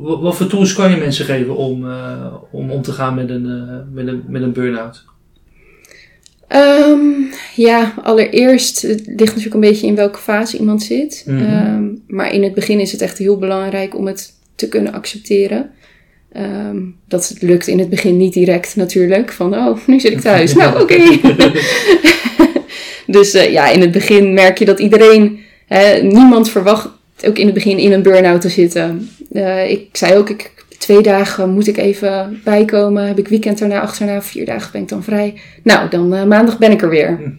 Wat, voor tools kan je mensen geven om, eh, om om te gaan met een, eh, met een, met een burn-out? Ehm, ja, allereerst, het ligt natuurlijk een beetje in welke fase iemand zit. Mhm. Ehm, maar in het begin is het echt heel belangrijk om het te kunnen accepteren. Ehm, dat lukt in het begin niet direct natuurlijk. Van, oh, nu zit ik thuis. nou, oké. dus eh, ja, in het begin merk je dat iedereen... Hè, niemand verwacht ook in het begin in een burn-out te zitten. Eh, ik zei ook, ik, twee dagen moet ik even bijkomen. Heb ik weekend erna, achterna, vier dagen ben ik dan vrij. Nou, dan eh, maandag ben ik er weer. Hm.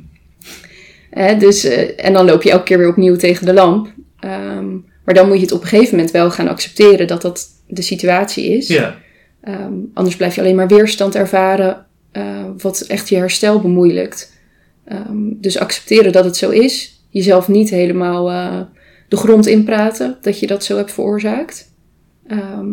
Hè, dus, eh, en dan loop je elke keer weer opnieuw tegen de lamp. Ehm, maar dan moet je het op een gegeven moment wel gaan accepteren dat dat de situatie is. Ja. Ehm, anders blijf je alleen maar weerstand ervaren, wat echt je herstel bemoeilijkt. Ehm, dus accepteren dat het zo is. Jezelf niet helemaal de grond inpraten dat je dat zo hebt veroorzaakt. Ehm,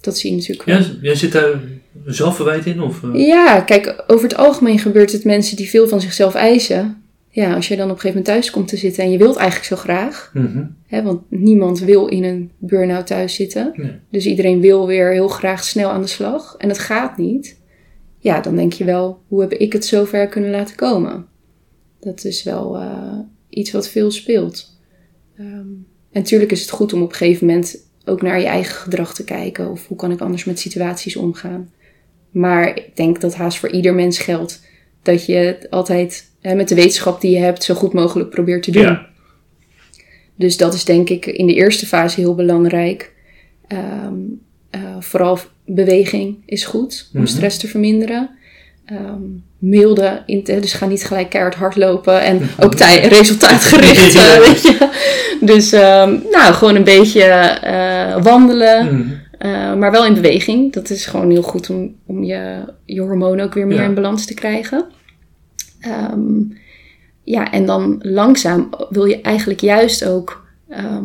dat zie je natuurlijk wel. Ja, jij zit daar zelfverwijt in? Of, eh? Ja, kijk, over het algemeen gebeurt het mensen die veel van zichzelf eisen. Ja, als je dan op een gegeven moment thuis komt te zitten en je wilt eigenlijk zo graag. Mhm. Hè, want niemand wil in een burn-out thuis zitten. Nee. Dus iedereen wil weer heel graag snel aan de slag. En het gaat niet. Ja, dan denk je wel, hoe heb ik het zover kunnen laten komen? Dat is wel eh, iets wat veel speelt. Ehm, en natuurlijk is het goed om op een gegeven moment ook naar je eigen gedrag te kijken. Of hoe kan ik anders met situaties omgaan. Maar ik denk dat haast voor ieder mens geldt. Dat je het altijd hè, met de wetenschap die je hebt zo goed mogelijk probeert te doen. Ja. Dus dat is denk ik in de eerste fase heel belangrijk. Ehm, eh, vooral beweging is goed om Mhm. stress te verminderen. Ehm milde, dus ga niet gelijk keihard hardlopen en ook tij- resultaatgericht. Ja. eh, weet je. Dus ehm, nou, gewoon een beetje eh, wandelen, Mhm. eh, maar wel in beweging. Dat is gewoon heel goed om, om je, je hormonen ook weer meer Ja. in balans te krijgen. Ehm, ja, en dan langzaam wil je eigenlijk juist ook. ehm,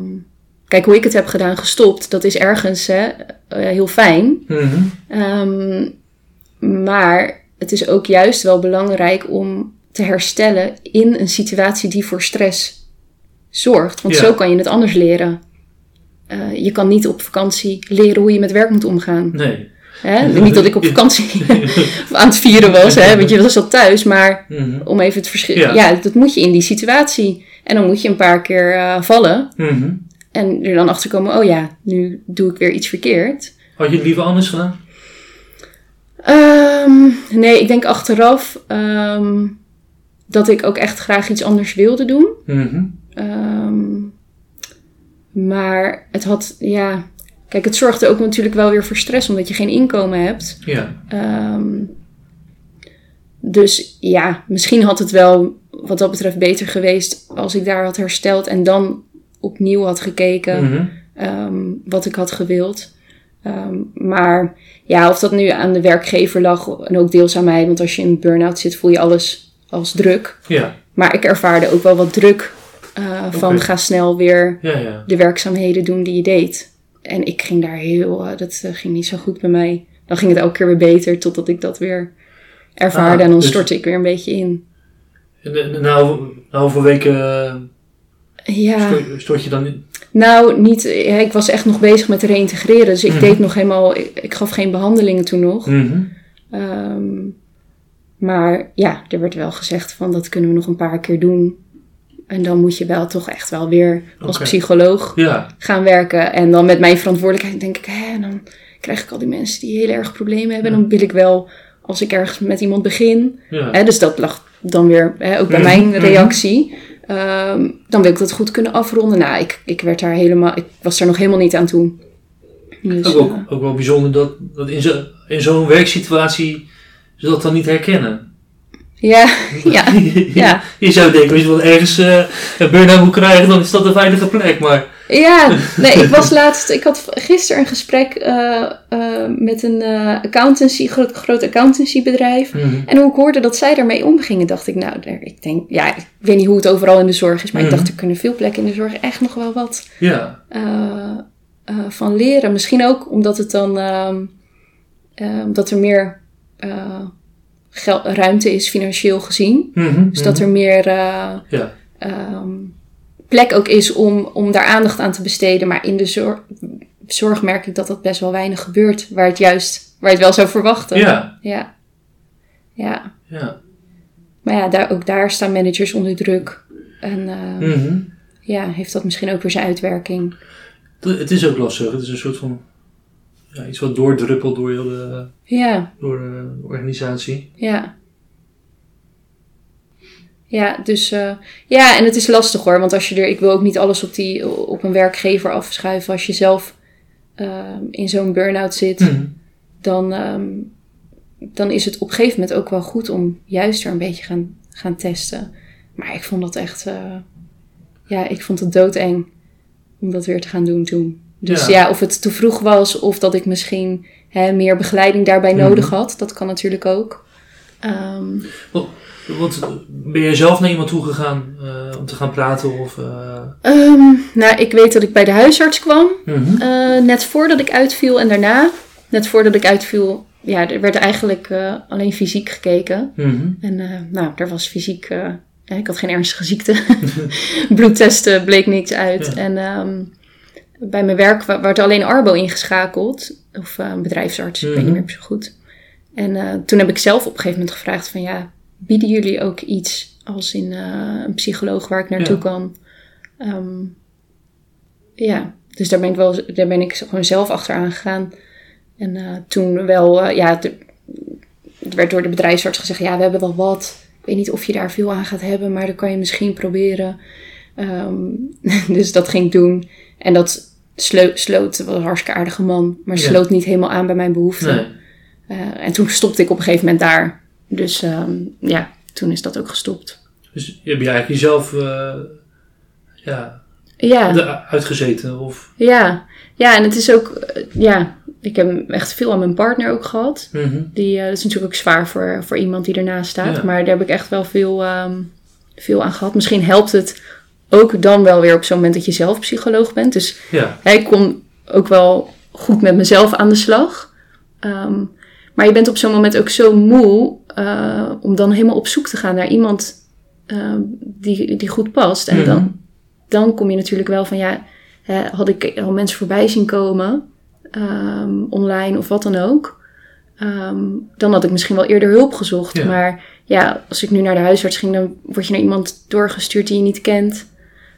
kijk, hoe ik het heb gedaan, gestopt, dat is ergens hè, heel fijn. Mhm. Maar het is ook juist wel belangrijk om te herstellen in een situatie die voor stress zorgt. Want Ja. zo kan je het anders leren. Eh, je kan niet op vakantie leren hoe je met werk moet omgaan. Nee. Hè? Niet dat ik op vakantie aan het vieren was, hè? want je was al thuis. Maar Mhm. om even het verschil. Ja. Ja. dat moet je in die situatie. En dan moet je een paar keer eh, vallen. Mhm. En er dan achter komen: oh ja, nu doe ik weer iets verkeerd. Had je het liever anders gedaan? Ehm, nee, ik denk achteraf ehm, dat ik ook echt graag iets anders wilde doen. Mhm. Ehm, maar het had, ja. Kijk, het zorgde ook natuurlijk wel weer voor stress, omdat je geen inkomen hebt. Ja. Dus ja, misschien had het wel wat dat betreft beter geweest als ik daar had hersteld en dan opnieuw had gekeken Mhm. wat ik had gewild. Ehm, maar ja, of dat nu aan de werkgever lag en ook deels aan mij, want als je in een burn-out zit voel je alles als druk. Ja. Maar ik ervaarde ook wel wat druk eh, van ga snel weer Ja, ja. de werkzaamheden doen die je deed. En ik ging daar heel, eh, dat eh, ging niet zo goed bij mij. Dan ging het elke keer weer beter totdat ik dat weer ervaarde Ah, en dan dus- stortte ik weer een beetje in. En, nou, hoeveel weken Ja, stort je dan in? nou niet, ja, ik was echt nog bezig met reïntegreren. Dus ik Mhm. deed nog helemaal, ik, ik gaf geen behandelingen toen nog. Mhm. Ehm, maar ja, er werd wel gezegd van dat kunnen we nog een paar keer doen. En dan moet je wel toch echt wel weer als psycholoog Ja. gaan werken. En dan met mijn verantwoordelijkheid denk ik, hè, dan krijg ik al die mensen die heel erg problemen hebben. En dan wil ik wel, als ik ergens met iemand begin, Ja. hè, dus dat lag dan weer hè, ook bij Mhm, mijn reactie. Ehm, dan wil ik dat goed kunnen afronden. Nou, ik, ik werd daar helemaal, ik was daar nog helemaal niet aan toe. Dus, Ook, ook, eh, ook wel bijzonder dat, dat in zo- in zo'n werksituatie ze dat dan niet herkennen. ja, ja, ja. je zou denken, als je wel ergens eh, een burn-out moet krijgen, dan is dat een veilige plek. Maar Ja, nee, ik was laatst, ik had gisteren een gesprek eh, eh, met een eh, accountancy, groot, groot accountancybedrijf. Mhm. En hoe ik hoorde dat zij daarmee omgingen, dacht ik, nou, ik denk, ja, ik weet niet hoe het overal in de zorg is, maar Mhm. ik dacht, er kunnen veel plekken in de zorg echt nog wel wat ja, van leren. Misschien ook omdat het dan, ehm, eh, dat er meer ruimte is financieel gezien. Mhm, Dus dat mhm. er meer Ja, ehm, plek ook is om, om daar aandacht aan te besteden. Maar in de zorg, zorg merk ik dat dat best wel weinig gebeurt. Waar het juist, waar je het wel zou verwachten. ja, Ja. ja. ja. Maar ja, daar, ook daar staan managers onder druk. En eh, Mhm. ja, heeft dat misschien ook weer zijn uitwerking. Het- Het is ook lastig. Het is een soort van ja, iets wat doordruppelt door heel de, Ja, door de organisatie. ja. Ja, dus eh, ja, en het is lastig hoor. Want als je er, ik wil ook niet alles op, die, op een werkgever afschuiven. Als je zelf ehm, in zo'n burn-out zit, Mhm. dan, ehm, dan is het op een gegeven moment ook wel goed om juist er een beetje gaan, gaan testen. Maar ik vond dat echt, eh, ja, ik vond het doodeng om dat weer te gaan doen toen. Dus Ja. ja, of het te vroeg was of dat ik misschien hè, meer begeleiding daarbij Mhm. nodig had, dat kan natuurlijk ook. Ehm, Want ben je zelf naar iemand toe gegaan eh, om te gaan praten? Of, eh, ehm, nou, ik weet dat ik bij de huisarts kwam. mhm. Eh, net voordat ik uitviel en daarna, net voordat ik uitviel, ja, er werd eigenlijk alleen fysiek gekeken. Mhm. En nou, er was fysiek, ja, ik had geen ernstige ziekte. Bloedtesten bleek niks uit. Ja. En ehm, bij mijn werk werd alleen Arbo ingeschakeld, of een bedrijfsarts, ik weet Mhm. niet meer zo goed. En toen heb ik zelf op een gegeven moment gevraagd van ja, bieden jullie ook iets als in eh, een psycholoog waar ik naartoe Ja. kan? Ehm, ja, dus daar ben ik wel, daar ben ik gewoon zelf achteraan gegaan. En eh, toen wel, eh, ja, de- het werd door de bedrijfsarts gezegd, ja, we hebben wel wat. Ik weet niet of je daar veel aan gaat hebben, maar dat kan je misschien proberen. Ehm, dus dat ging ik doen. En dat slo- sloot, het was een hartstikke aardige man, maar Ja. sloot niet helemaal aan bij mijn behoeften. Nee. Eh, en toen stopte ik op een gegeven moment daar. Dus ehm, ja, toen is dat ook gestopt. Dus heb je eigenlijk jezelf eh, ja, Ja, eruit gezeten? Of, ja. ja, en het is ook, eh, ja, ik heb echt veel aan mijn partner ook gehad. Mhm. Die, eh, dat is natuurlijk ook zwaar voor, voor iemand die ernaast staat. Ja. Maar daar heb ik echt wel veel, ehm, veel aan gehad. Misschien helpt het ook dan wel weer op zo'n moment dat je zelf psycholoog bent. Dus Ja, hè, ik kom ook wel goed met mezelf aan de slag. Ehm, maar je bent op zo'n moment ook zo moe eh, om dan helemaal op zoek te gaan naar iemand ehm, die, die goed past. En Mhm. dan, dan kom je natuurlijk wel van ja, hè, had ik al mensen voorbij zien komen, ehm, online of wat dan ook. ehm, dan had ik misschien wel eerder hulp gezocht. Ja. Maar ja, als ik nu naar de huisarts ging, dan word je naar iemand doorgestuurd die je niet kent.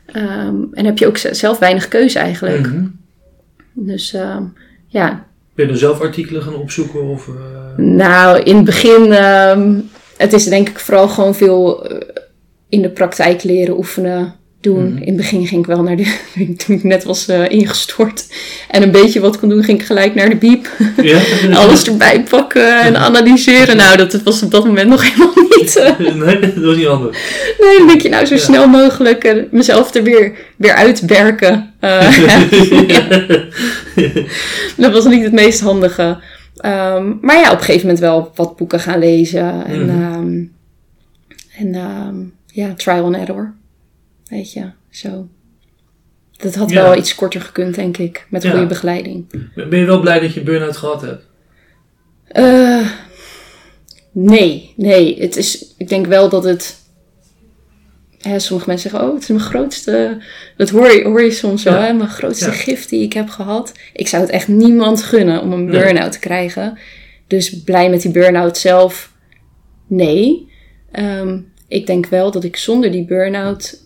Ehm, en heb je ook zelf weinig keuze eigenlijk. Mhm. Dus ja, Ben je zelf artikelen gaan opzoeken? Of, eh, nou in het begin, ehm, het is denk ik vooral gewoon veel eh, in de praktijk leren, oefenen, doen. Mhm. In het begin ging ik wel naar de, toen ik net was eh, ingestort en een beetje wat kon doen, ging ik gelijk naar de biep. ja? Alles erbij pakken en analyseren. Nou, dat was op dat moment nog helemaal niet. eh, nee, dat was niet anders. nee, dan denk je nou zo Ja. snel mogelijk eh, mezelf er weer, weer uitwerken. Dat was niet het meest handige. Ehm, maar ja, op een gegeven moment wel wat boeken gaan lezen. En, Mhm. ehm, en ehm, ja, trial and error. Weet je, zo. Dat had Ja. wel iets korter gekund, denk ik. Met Ja. goede begeleiding. Ben je wel blij dat je burn-out gehad hebt? Eh, nee, nee. Het is, ik denk wel dat het... Hè, sommige mensen zeggen, oh, het is mijn grootste... Dat hoor je, hoor je soms wel, Ja. hè? Mijn grootste gift die ik heb gehad. Ik zou het echt niemand gunnen om een Nee. burn-out te krijgen. Dus blij met die burn-out zelf? Nee. Ehm, ik denk wel dat ik zonder die burn-out...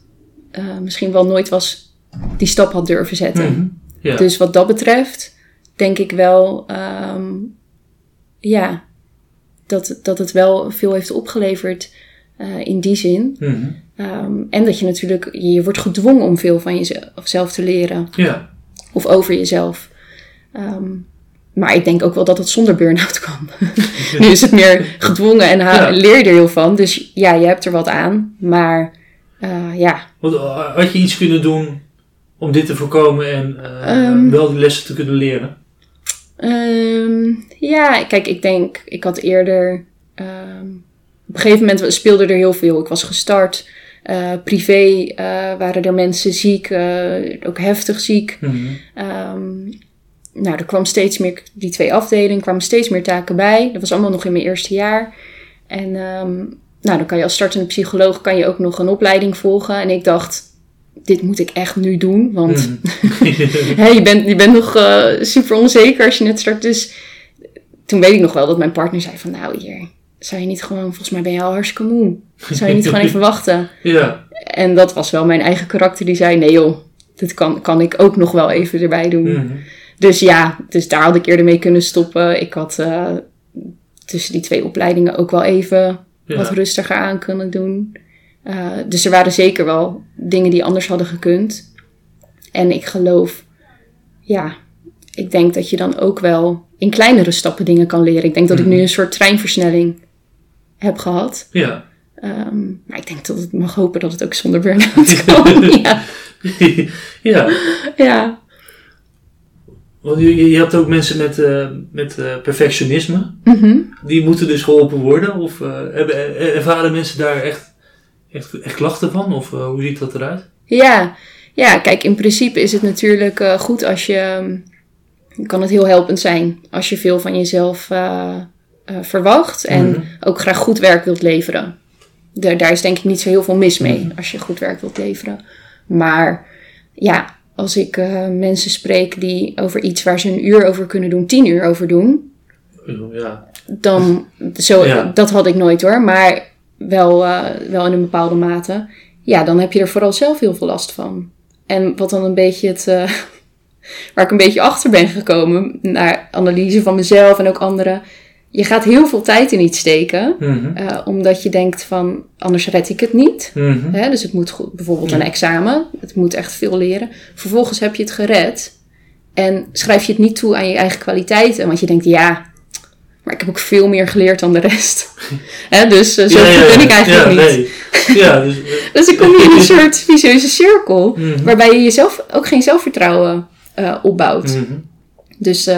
eh, misschien wel nooit was die stap had durven zetten. Mhm. Ja. Dus wat dat betreft, denk ik wel, ehm, ja, dat, dat het wel veel heeft opgeleverd eh, in die zin. Mhm. Ehm, en dat je natuurlijk, je wordt gedwongen om veel van jezelf te leren ja. of over jezelf. Ehm, maar ik denk ook wel dat het zonder burn-out kan. nu is het meer gedwongen en Ja. leer je er heel van. Dus ja, je hebt er wat aan. Maar eh, ja, Want, eh, had je iets kunnen doen om dit te voorkomen en eh, Ehm. wel die lessen te kunnen leren? Ehm, ja, kijk, ik denk, ik had eerder. ehm, op een gegeven moment speelde er heel veel. Ik was gestart. privé waren er mensen ziek, ook heftig ziek. Mhm. Nou, er kwam steeds meer, die twee afdelingen kwamen steeds meer taken bij. Dat was allemaal nog in mijn eerste jaar. En nou, dan kan je als startende psycholoog kan je ook nog een opleiding volgen. En ik dacht, dit moet ik echt nu doen, want Mhm. Je, bent, je bent nog eh, super onzeker als je net start. Dus toen weet ik nog wel dat mijn partner zei van... Nou, hier, zou je niet gewoon... Volgens mij ben je al hartstikke moe. Zou je niet gewoon even wachten? ja. En dat was wel mijn eigen karakter die zei... Nee joh, dit kan, kan ik ook nog wel even erbij doen. Mhm. Dus ja, dus daar had ik eerder mee kunnen stoppen. Ik had eh, tussen die twee opleidingen ook wel even wat rustiger aan kunnen doen. Eh, dus er waren zeker wel dingen die anders hadden gekund. En ik geloof, ja, ik denk dat je dan ook wel in kleinere stappen dingen kan leren. Ik denk dat ik Mhm. nu een soort treinversnelling heb gehad. Ja. Ehm, maar ik denk dat ik mag hopen dat het ook zonder burn-out kan. ja, ja. ja. Want je, hebt ook mensen met, eh, met eh, perfectionisme. Mhm. Die moeten dus geholpen worden? Of eh, hebben, ervaren mensen daar echt, echt, echt klachten van? Of hoe ziet dat eruit? Ja, ja, kijk, in principe is het natuurlijk goed als je. ehm, kan het heel helpend zijn als je veel van jezelf verwacht en Mhm. ook graag goed werk wilt leveren. Daar, daar is denk ik niet zo heel veel mis mee Mhm. als je goed werk wilt leveren. Maar ja, als ik eh, mensen spreek die over iets waar ze een uur over kunnen doen, tien uur over doen, Ja. dan, zo, Ja. dat had ik nooit hoor, maar wel, eh, wel in een bepaalde mate. Ja, dan heb je er vooral zelf heel veel last van. En wat dan een beetje het, eh, waar ik een beetje achter ben gekomen, naar analyse van mezelf en ook anderen. Je gaat heel veel tijd in iets steken, Mhm. eh, omdat je denkt van, anders red ik het niet. Mhm. Hè? Dus het moet goed, bijvoorbeeld een examen, het moet echt veel leren. Vervolgens heb je het gered en schrijf je het niet toe aan je eigen kwaliteiten, want je denkt, ja, maar ik heb ook veel meer geleerd dan de rest. Hè? Dus eh, zo Ja, ja, goed ben ik eigenlijk ja, niet. Nee. Ja, dus, eh, Dus dan kom je in een soort vicieuze cirkel, mhm. waarbij je jezelf ook geen zelfvertrouwen opbouwt. Dus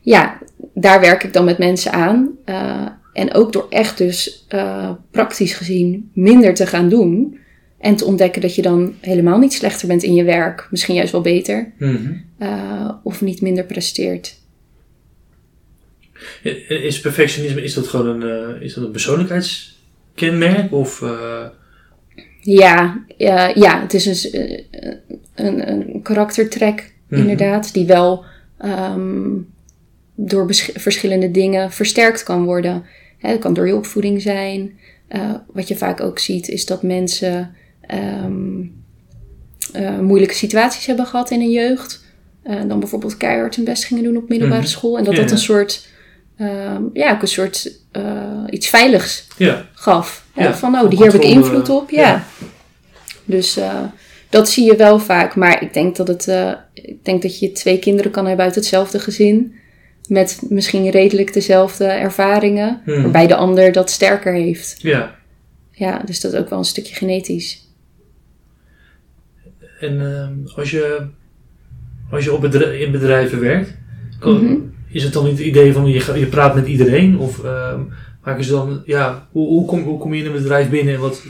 ja, daar werk ik dan met mensen aan. Eh, en ook door echt dus eh, praktisch gezien minder te gaan doen. En te ontdekken dat je dan helemaal niet slechter bent in je werk. Misschien juist wel beter. Mhm. eh, of niet minder presteert. Is perfectionisme, is dat gewoon een, is dat een persoonlijkheidskenmerk? Of, Ja, ja, ja het is dus, eh, een, een karaktertrek Mhm. inderdaad. Die wel ehm, door verschillende dingen versterkt kan worden. Hè, het kan door je opvoeding zijn. Eh, wat je vaak ook ziet is dat mensen ehm, eh, moeilijke situaties hebben gehad in hun jeugd. Eh, dan bijvoorbeeld keihard hun best gingen doen op middelbare Mhm. school. En dat Ja, dat een soort, ehm, ja, ook een soort iets veiligs ja. gaf. Ja, van, oh, hier heb ik invloed op. Ja. ja. Dus dat zie je wel vaak. Maar ik denk dat, het, ik denk dat je twee kinderen kan hebben uit hetzelfde gezin. Met misschien redelijk dezelfde ervaringen. Mhm. Waarbij de ander dat sterker heeft. ja. Ja, dus dat is ook wel een stukje genetisch. En ehm, als je, als je op in bedrijven werkt, kan- Mhm. is het dan niet het idee van je, je praat met iedereen? Of ehm, maken ze dan, ja, hoe, hoe, kom, hoe kom je in een bedrijf binnen? en Wat,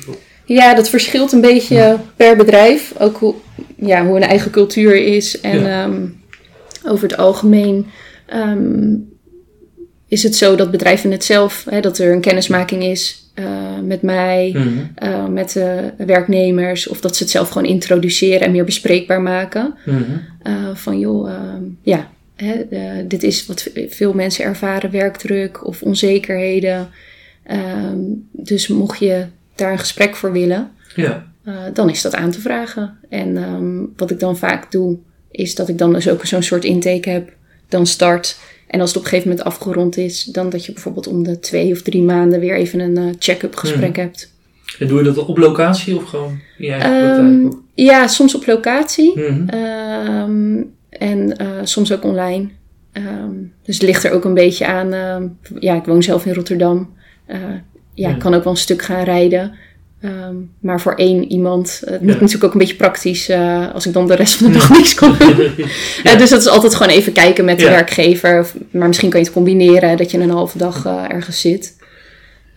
Ja, dat verschilt een beetje per bedrijf. Ook hoe, ja, hoe een eigen cultuur is. En Ja. ehm, over het algemeen ehm, is het zo dat bedrijven het zelf, hè, dat er een kennismaking is eh, met mij, Mhm. eh, met de werknemers. Of dat ze het zelf gewoon introduceren en meer bespreekbaar maken. Mhm. Eh, van joh, ehm, ja, hè, dit is wat veel mensen ervaren, werkdruk of onzekerheden. Ehm, dus mocht je daar een gesprek voor willen, Ja. dan is dat aan te vragen. En wat ik dan vaak doe, is dat ik dan dus ook zo'n soort intake heb, dan start. En als het op een gegeven moment afgerond is, dan dat je bijvoorbeeld om de twee of drie maanden weer even een eh, check-up gesprek hebt. En doe je dat op locatie of gewoon in je eigen Ehm, ja, soms op locatie. Mhm. Ehm, en eh, soms ook online. Ehm, dus het ligt er ook een beetje aan. ja, ik woon zelf in Rotterdam. Eh, ja, Ja. ik kan ook wel een stuk gaan rijden. Ehm, maar voor één iemand, eh, het moet Ja. natuurlijk ook een beetje praktisch eh, als ik dan de rest van de dag niks kan doen. Ja. Eh, dus dat is altijd gewoon even kijken met de Ja. werkgever. Of- maar misschien kan je het combineren dat je een halve dag eh, ergens zit.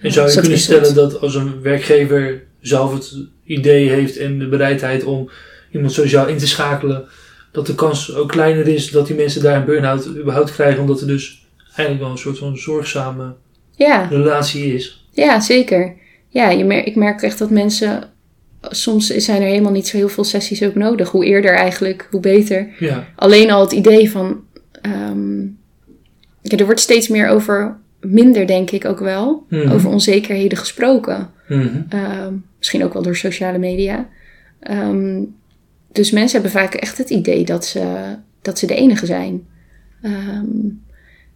En zou je Dus kunnen stellen dat als een werkgever zelf het idee heeft en de bereidheid om iemand sociaal in te schakelen, dat de kans ook kleiner is dat die mensen daar een burn-out überhaupt krijgen, omdat er dus eigenlijk wel een soort van zorgzame Ja, relatie is. ja zeker. Ja, je mer ik merk echt dat mensen... Soms zijn er helemaal niet zo heel veel sessies ook nodig. Hoe eerder eigenlijk, hoe beter. Ja, Alleen al het idee van... ehm, ja, er wordt steeds meer over... Minder, denk ik ook wel. Mhm. Over onzekerheden gesproken. Mhm. Ehm, misschien ook wel door sociale media. Ehm, dus mensen hebben vaak echt het idee dat ze, dat ze de enige zijn. Ehm,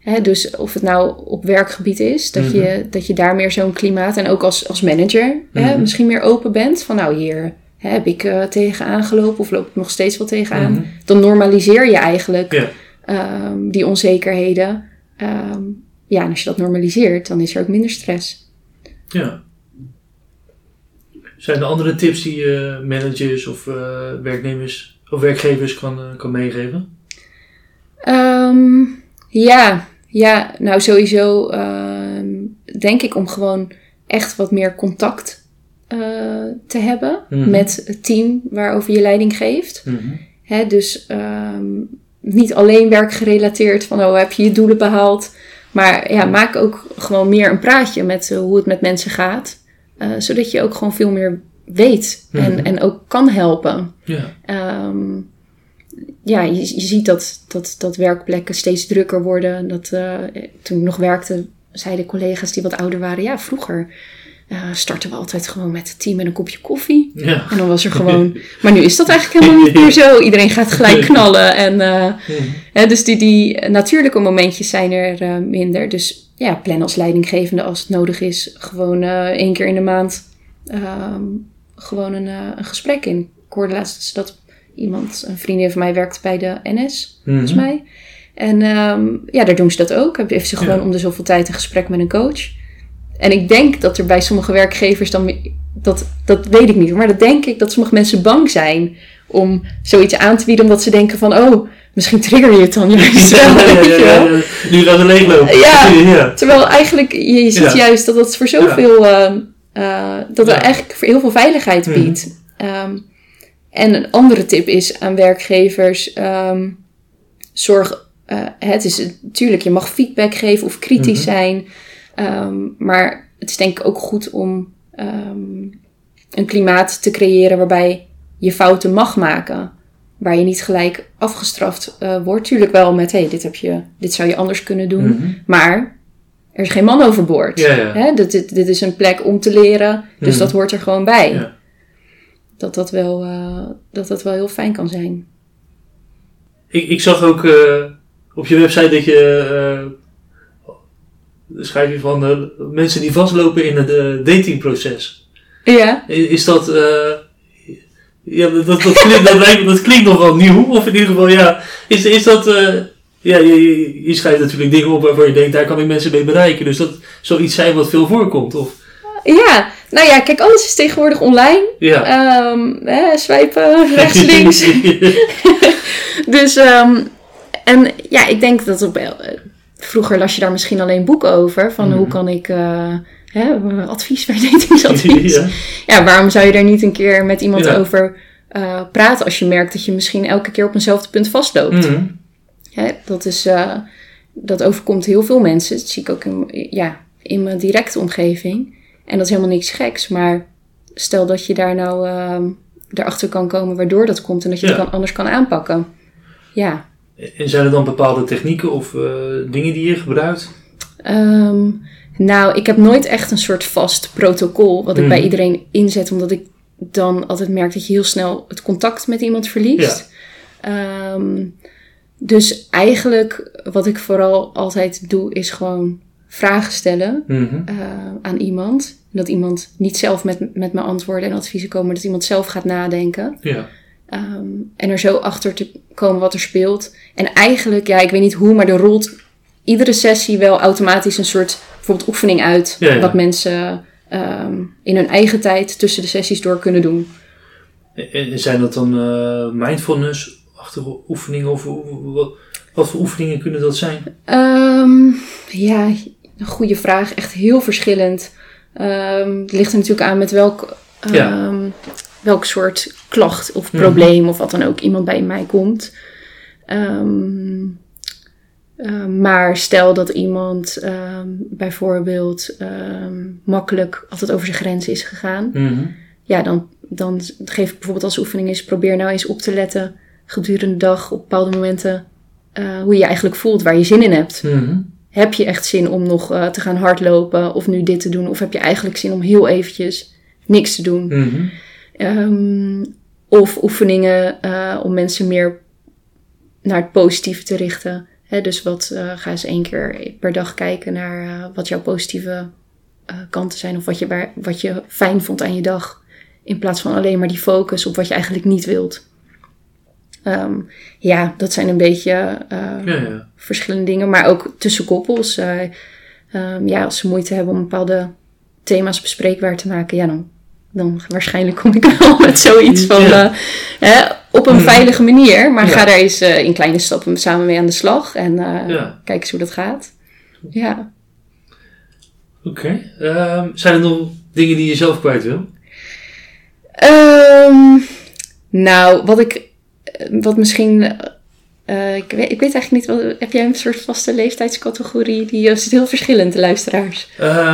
hè, dus of het nou op werkgebied is, dat, Mhm. je, dat je daar meer zo'n klimaat en ook als, als manager hè, Mhm. misschien meer open bent. Van nou hier hè, heb ik eh tegenaan gelopen of loop ik nog steeds wel tegenaan. Mhm. Dan normaliseer je eigenlijk ehm, die onzekerheden. Ehm, ja, en als je dat normaliseert, dan is er ook minder stress. Ja. Zijn er andere tips die je managers of eh, werknemers of werkgevers kan, eh, kan meegeven? Ehm, ja, ja, nou sowieso ehm, denk ik om gewoon echt wat meer contact eh, te hebben Mhm. met het team waarover je leiding geeft. Mhm. Hè, dus ehm, niet alleen werkgerelateerd van oh heb je je doelen behaald. Maar ja, maak ook gewoon meer een praatje met eh, hoe het met mensen gaat. Eh, zodat je ook gewoon veel meer weet en, Mhm. en ook kan helpen. Ja. Ehm, ja, je, je ziet dat, dat, dat werkplekken steeds drukker worden. Dat, eh, toen ik nog werkte, zeiden collega's die wat ouder waren... ja, vroeger eh, starten we altijd gewoon met het team en een kopje koffie. Ja. En dan was er gewoon... Maar nu is dat eigenlijk helemaal niet meer zo. Iedereen gaat gelijk knallen. En, eh, hè, dus die, die natuurlijke momentjes zijn er minder. Dus ja, plan als leidinggevende als het nodig is... gewoon één keer in de maand ehm, gewoon een, een gesprek in. Ik hoorde laatst dat iemand, een vriendin van mij, werkt bij de NS, volgens Mhm. mij. En ehm, ja, daar doen ze dat ook. Heeft ze gewoon Ja. om de zoveel tijd een gesprek met een coach. En ik denk dat er bij sommige werkgevers dan... Dat, dat weet ik niet, maar dat denk ik dat sommige mensen bang zijn om zoiets aan te bieden. Omdat ze denken van, oh, misschien trigger je het dan juist Ja, ja, ja. Nu gaat het leeglopen. Ja. Terwijl eigenlijk, je, je ziet juist dat het voor zoveel, ehm, eh, dat Ja. eigenlijk voor heel veel veiligheid Mhm. biedt. Ehm, en een andere tip is aan werkgevers, ehm, zorg, eh, het is natuurlijk, je mag feedback geven of kritisch Mhm. zijn. Ehm, maar het is denk ik ook goed om ehm, een klimaat te creëren waarbij je fouten mag maken. Waar je niet gelijk afgestraft eh, wordt. Tuurlijk wel met, hey, dit, heb je, dit zou je anders kunnen doen. Mhm. Maar er is geen man overboord. Ja, ja. Hè? Dit, dit, dit is een plek om te leren. Dus Mhm. dat hoort er gewoon bij. Ja. Dat, dat, wel, eh, dat dat wel heel fijn kan zijn. Ik, ik zag ook eh, op je website dat je. eh, schrijf je van mensen die vastlopen in het datingproces. Ja. Is dat. ja, dat, dat, klinkt, dat, lijkt, dat klinkt nogal nieuw. Of in ieder geval, ja. Is, is dat. ja, je schrijft natuurlijk dingen op waarvan je denkt, daar kan ik mensen mee bereiken. Dus dat zou iets zijn wat veel voorkomt. Of, Ja, nou ja, kijk, alles is tegenwoordig online. ja. Ehm hè, swipen, rechts, links. Dus, ehm, en ja, ik denk dat op, eh, vroeger las je daar misschien alleen boeken over. Van Mhm. hoe kan ik, eh, hè, advies bij datingsadvies. ja. Ja, waarom zou je daar niet een keer met iemand Ja. over eh, praten als je merkt dat je misschien elke keer op eenzelfde punt vastloopt? Mhm. Hè, dat, is, dat overkomt heel veel mensen. Dat zie ik ook in, ja, in mijn directe omgeving. En dat is helemaal niks geks. Maar stel dat je daar nou ehm, erachter kan komen waardoor dat komt en dat je Ja. het kan, anders kan aanpakken. Ja. En zijn er dan bepaalde technieken of eh, dingen die je gebruikt? Ehm, nou, ik heb nooit echt een soort vast protocol wat ik Mhm. bij iedereen inzet, omdat ik dan altijd merk dat je heel snel het contact met iemand verliest. Ehm, dus eigenlijk wat ik vooral altijd doe, is gewoon vragen stellen Mhm. eh, aan iemand. Dat iemand niet zelf met, met me antwoorden en adviezen komen, maar dat iemand zelf gaat nadenken. Ja. Ehm, en er zo achter te komen wat er speelt. En eigenlijk, ja, ik weet niet hoe, maar er rolt iedere sessie wel automatisch een soort bijvoorbeeld oefening uit. Ja, ja. Wat mensen ehm, in hun eigen tijd tussen de sessies door kunnen doen. En zijn dat dan eh, mindfulness-achtige oefeningen? Of wat voor oefeningen kunnen dat zijn? Ehm, ja, een goede vraag. Echt heel verschillend. Ehm, het ligt er natuurlijk aan met welk, ehm, Ja. welk soort klacht of Mhm. probleem of wat dan ook iemand bij mij komt. Ehm, eh, maar stel dat iemand bijvoorbeeld makkelijk altijd over zijn grenzen is gegaan. Mhm. Ja, dan, dan geef ik bijvoorbeeld als oefening is... probeer nou eens op te letten gedurende de dag op bepaalde momenten... eh, hoe je je eigenlijk voelt, waar je zin in hebt. Mhm. Heb je echt zin om nog eh, te gaan hardlopen of nu dit te doen? Of heb je eigenlijk zin om heel eventjes niks te doen? Mhm. Ehm, of oefeningen eh, om mensen meer naar het positieve te richten. Hè, dus wat, eh, ga eens één keer per dag kijken naar wat jouw positieve kanten zijn. Of wat je, wat je fijn vond aan je dag. In plaats van alleen maar die focus op wat je eigenlijk niet wilt. Ehm, ja, dat zijn een beetje eh, Ja, ja. verschillende dingen. Maar ook tussen koppels. eh, ehm, ja, als ze moeite hebben om bepaalde thema's bespreekbaar te maken, ja, dan, dan waarschijnlijk kom ik wel met zoiets van Ja. eh, hè, op een veilige manier. Maar ga daar eens eh, in kleine stappen samen mee aan de slag en kijk eens hoe dat gaat. Ja. Oké. Ehm, zijn er nog dingen die je zelf kwijt wil? Ehm, nou, wat ik, wat misschien, eh, ik, weet, ik weet eigenlijk niet, wat, heb jij een soort vaste leeftijdscategorie? Die is het heel verschillend, de luisteraars.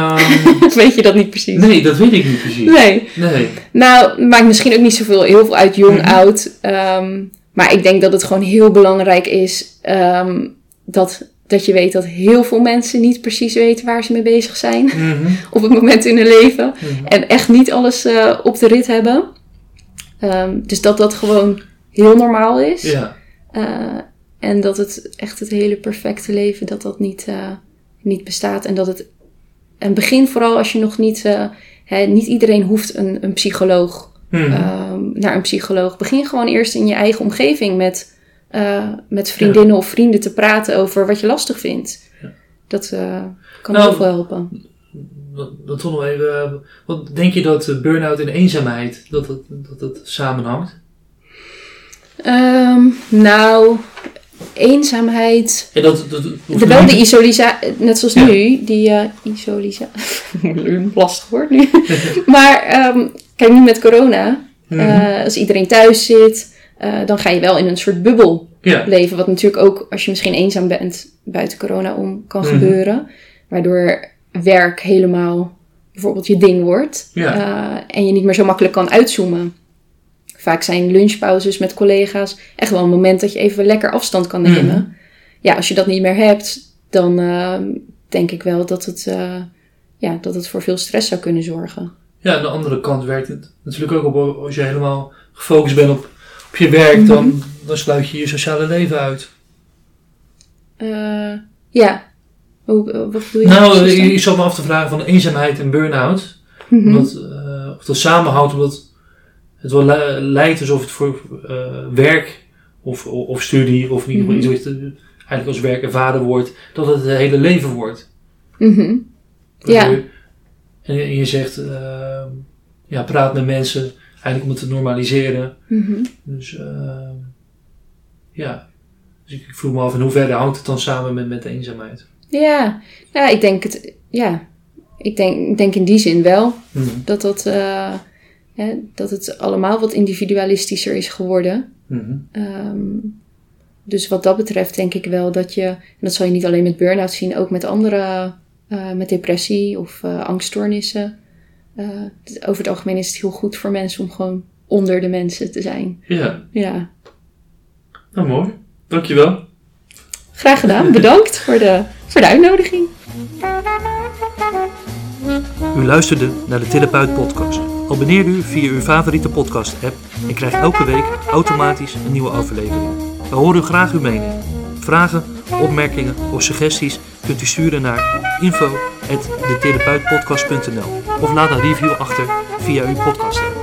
Of weet je dat niet precies? nee, dat weet ik niet precies. Nee. Nee. Nou, maakt misschien ook niet zoveel, heel veel uit jong, Mhm. oud. Ehm, maar ik denk dat het gewoon heel belangrijk is ehm, dat, dat je weet dat heel veel mensen niet precies weten waar ze mee bezig zijn Mhm. op het moment in hun leven. Mhm. En echt niet alles eh, op de rit hebben. Dus dat dat gewoon heel normaal is. Ja. Eh, en dat het echt het hele perfecte leven, dat dat niet, eh, niet bestaat. En dat het, en begin vooral als je nog niet, eh, hè, niet iedereen hoeft een, een psycholoog, Mhm. ehm, naar een psycholoog. Begin gewoon eerst in je eigen omgeving met, met vriendinnen of vrienden te praten over wat je lastig vindt. Ja. Dat kan Nou, heel veel helpen. Dat, toch nog even. Wat denk je dat burn-out en eenzaamheid dat dat, dat, dat samenhangt? Ehm, nou, eenzaamheid. En dat, dat, De, wel de isolisatie, net zoals Ja. nu, die isolisatie. Lastig woord nu. maar ehm, kijk, nu met corona, Mhm. eh, als iedereen thuis zit, eh, dan ga je wel in een soort bubbel ja. leven. Wat natuurlijk ook, als je misschien eenzaam bent, buiten corona om kan Mhm. gebeuren. Waardoor werk helemaal bijvoorbeeld je ding wordt. Ja. En je niet meer zo makkelijk kan uitzoomen. Vaak zijn lunchpauzes met collega's echt wel een moment dat je even lekker afstand kan nemen. Mhm. Ja, als je dat niet meer hebt, dan eh, denk ik wel dat het, eh, ja, dat het voor veel stress zou kunnen zorgen. ja, aan de andere kant werkt het natuurlijk ook op als je helemaal gefocust bent op, op je werk, dan, dan sluit je je sociale leven uit. Eh, ja. Hoe, eh, wat bedoel je? Nou, ik, ik zat me af te vragen van eenzaamheid en burn-out. Mhm. Omdat, of dat samenhoudt, omdat het wel li- lijkt alsof het voor eh, werk of, of, of studie, of in ieder geval Mhm. iets wat je eigenlijk als werk ervaren wordt, dat het het hele leven wordt. Mhm. Ja. En je, en je zegt, eh, ja, praat met mensen, eigenlijk om het te normaliseren. Mhm. Dus eh, ja, dus ik, ik vroeg me af in hoeverre hangt het dan samen met, met de eenzaamheid? Ja. ja, ik denk het, ja. Ik denk, ik denk in die zin wel Mhm. dat, dat, eh, hè, dat het allemaal wat individualistischer is geworden. Mhm. Ehm, dus wat dat betreft denk ik wel dat je, en dat zal je niet alleen met burn-out zien, ook met andere, eh, met depressie of eh, angststoornissen. Eh, het- over het algemeen is het heel goed voor mensen om gewoon onder de mensen te zijn. Ja, Ja, nou mooi. Dankjewel. graag gedaan. Bedankt voor de, voor de uitnodiging. U luisterde naar de Therapeut Podcast. Abonneer u via uw favoriete podcast-app en krijgt elke week automatisch een nieuwe aflevering. We horen graag uw mening. Vragen, opmerkingen of suggesties kunt u sturen naar info.detherapeutpodcast.nl of laat een review achter via uw podcast-app.